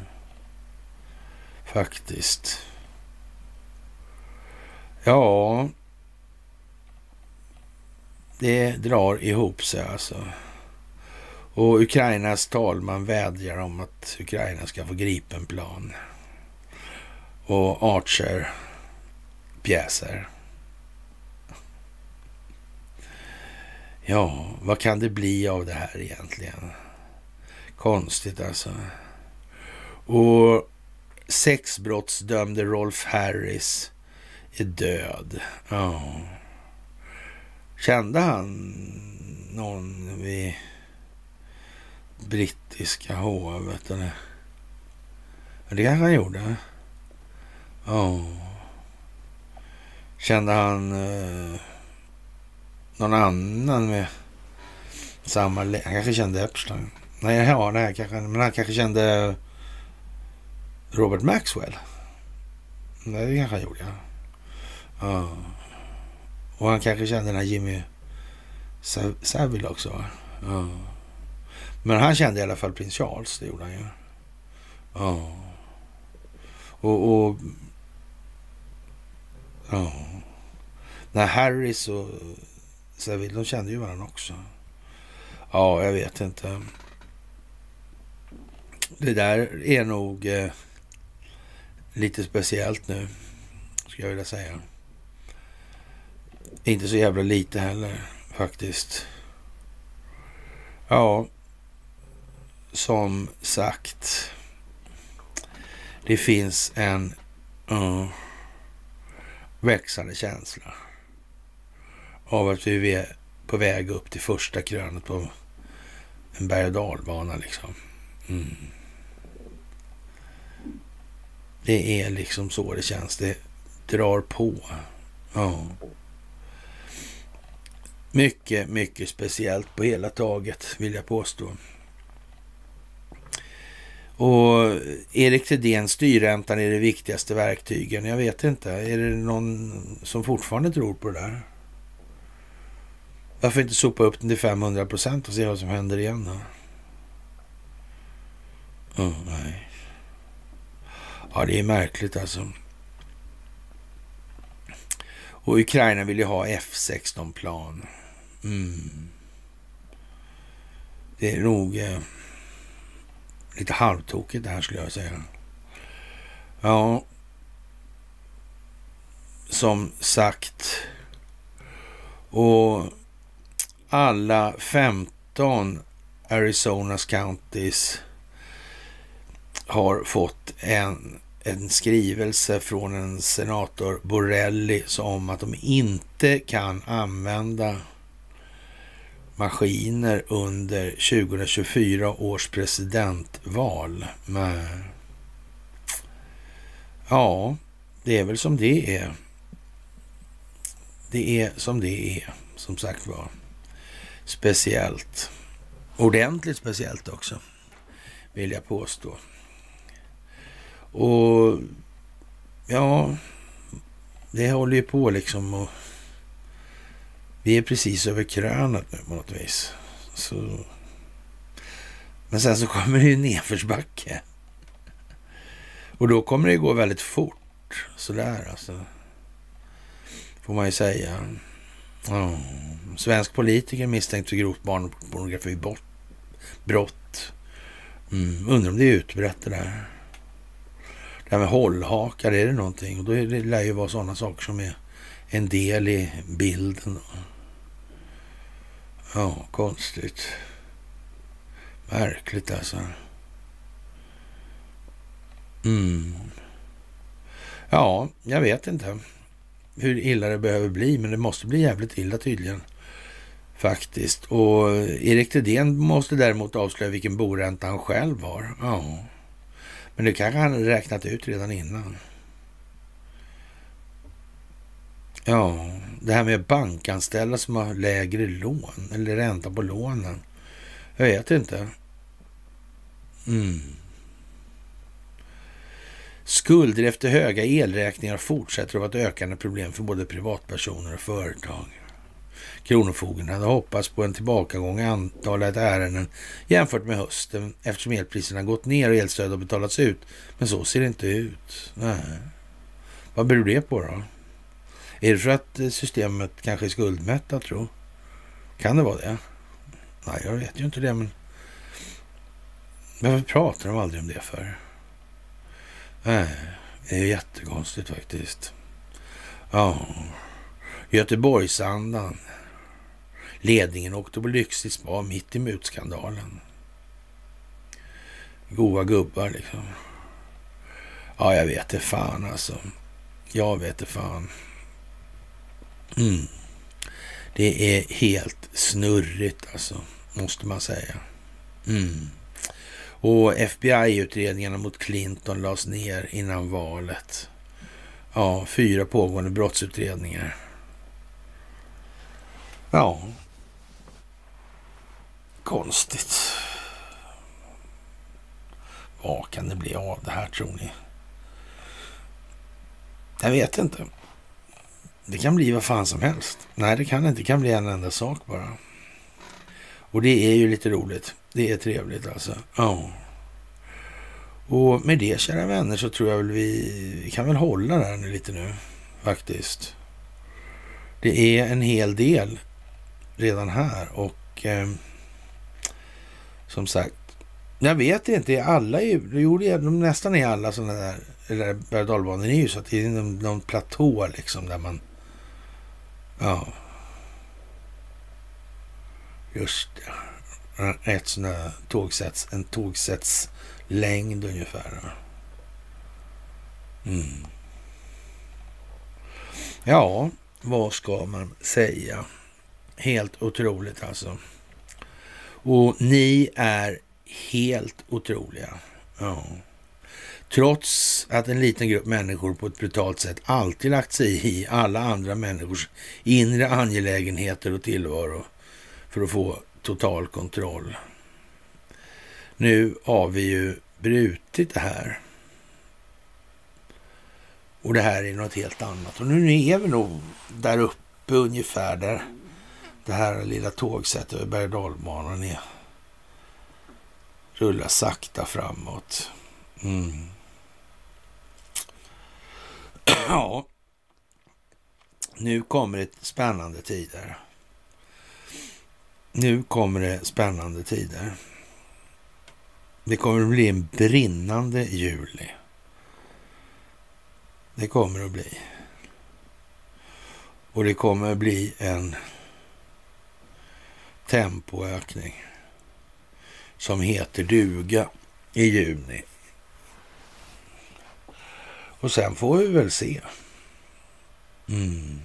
Faktiskt. Ja. Det drar ihop sig alltså. Och Ukrainas talman vädjar om att Ukraina ska få Gripenplan och Archer-pjäser. Ja, vad kan det bli av det här egentligen? Konstigt alltså. Och sexbrottsdömde Rolf Harris är död. Ja. Kände han någon vid brittiska hovet? Eller? Det kanske han gjorde. Ja. Kände han eh, någon annan med samma... Han kanske kände Epstein. Nej, ja, nej, kanske, men han kanske kände Robert Maxwell. Nej, det kanske han gjorde, ja. Oh. Och han kanske kände den här Jimmy Savile också. Ja. Men han kände i alla fall prins Charles, det gjorde han ju. Ja. Och, och ja. När Harris och Saville de kände ju varandra också. Ja, jag vet inte. Det där är nog eh, lite speciellt nu, skulle jag vilja säga. Inte så jävla lite heller, faktiskt. Ja, som sagt. Det finns en uh, växande känsla av att vi är på väg upp till första krönet på en berg och dalbana liksom. Mm. Det är liksom så det känns. Det drar på. Ja. Mycket, mycket speciellt på hela taget vill jag påstå. Och Erik Thedéen, styrräntan är det viktigaste verktygen. Jag vet inte. Är det någon som fortfarande tror på det där? Varför inte sopa upp den till 500 procent och se vad som händer igen då? Oh, nej. Ja, det är märkligt alltså. Och Ukraina vill ju ha F16-plan. Mm. Det är nog eh, lite halvtokigt det här skulle jag säga. Ja, som sagt. Och alla 15 Arizonas counties har fått en, en skrivelse från en senator Borelli om att de inte kan använda maskiner under 2024 års presidentval. Men, ja, det är väl som det är. Det är som det är, som sagt var. Speciellt. Ordentligt speciellt också, vill jag påstå. Och ja, det håller ju på liksom och vi är precis över krönet nu på något vis. Så... Men sen så kommer det ju nedförsbacke. Och då kommer det gå väldigt fort. Sådär alltså. Får man ju säga. Oh. Svensk politiker misstänkt för grovt barnpornografibrott. Mm. Undrar om det är utbrett det där. Det här med hållhakar, är det någonting? Och då är det lär ju vara sådana saker som är en del i bilden. Ja, konstigt. Märkligt alltså. Mm. Ja, jag vet inte hur illa det behöver bli, men det måste bli jävligt illa tydligen. Faktiskt. Och eh, Erik Thedéen måste däremot avslöja vilken boränta han själv har. Ja. Men det kanske han räknat ut redan innan. Ja, det här med bankanställda som har lägre lån eller ränta på lånen. Jag vet inte. Mm. Skulder efter höga elräkningar fortsätter att vara ett ökande problem för både privatpersoner och företag. Kronofogden hade hoppats på en tillbakagång i antalet ärenden jämfört med hösten eftersom elpriserna gått ner och elstöd har betalats ut. Men så ser det inte ut. Nej. Vad beror det på då? Är det för att eh, systemet kanske är skuldmättat tro? Kan det vara det? Nej, jag vet ju inte det, men varför pratar de aldrig om det för? Nej, det är jättekonstigt faktiskt. Ja, Göteborgsandan. Ledningen åkte på lyxigt spa mitt i mutskandalen. Goa gubbar liksom. Ja, jag vet det fan alltså. Jag vet det fan. Mm. Det är helt snurrigt alltså, måste man säga. Mm. Och FBI-utredningarna mot Clinton lades ner innan valet. Ja, fyra pågående brottsutredningar. Ja. Konstigt. Vad kan det bli av det här tror ni? Jag vet inte. Det kan bli vad fan som helst. Nej, det kan inte. Det kan bli en enda sak bara. Och det är ju lite roligt. Det är trevligt alltså. Ja. Och med det, kära vänner, så tror jag väl vi, vi kan väl hålla där nu lite nu, faktiskt. Det är en hel del redan här och eh, som sagt, jag vet inte, Alla är jo, det är, de nästan är alla sådana där, eller berg är ju så att det är någon, någon platå liksom där man, ja, just det, ett sådant där tågsätts, en tågsätts längd ungefär. Mm. Ja, vad ska man säga? Helt otroligt alltså. Och ni är helt otroliga. Ja. Trots att en liten grupp människor på ett brutalt sätt alltid lagt sig i alla andra människors inre angelägenheter och tillvaro för att få total kontroll. Nu har vi ju brutit det här. Och det här är något helt annat. Och nu är vi nog där uppe ungefär där det här lilla tågsättet över berg och är. Rullar sakta framåt. Mm. Ja, nu kommer det spännande tider. Nu kommer det spännande tider. Det kommer att bli en brinnande juli. Det kommer att bli. Och det kommer att bli en tempoökning som heter duga i juni. Och sen får vi väl se. Mm.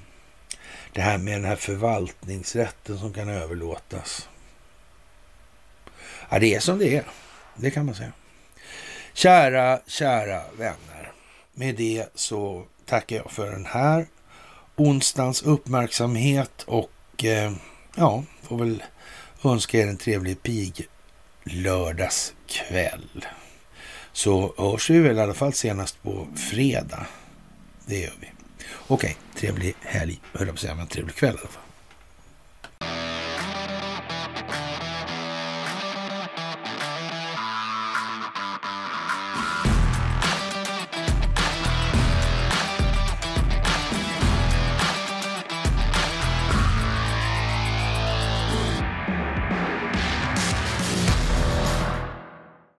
Det här med den här förvaltningsrätten som kan överlåtas. Ja, det är som det är. Det kan man säga. Kära, kära vänner. Med det så tackar jag för den här onsdagens uppmärksamhet och eh, ja, får väl önska er en trevlig pig lördagskväll. Så hörs vi väl i alla fall senast på fredag. Det gör vi. Okej, trevlig helg, höll jag på att säga, men trevlig kväll i alla fall.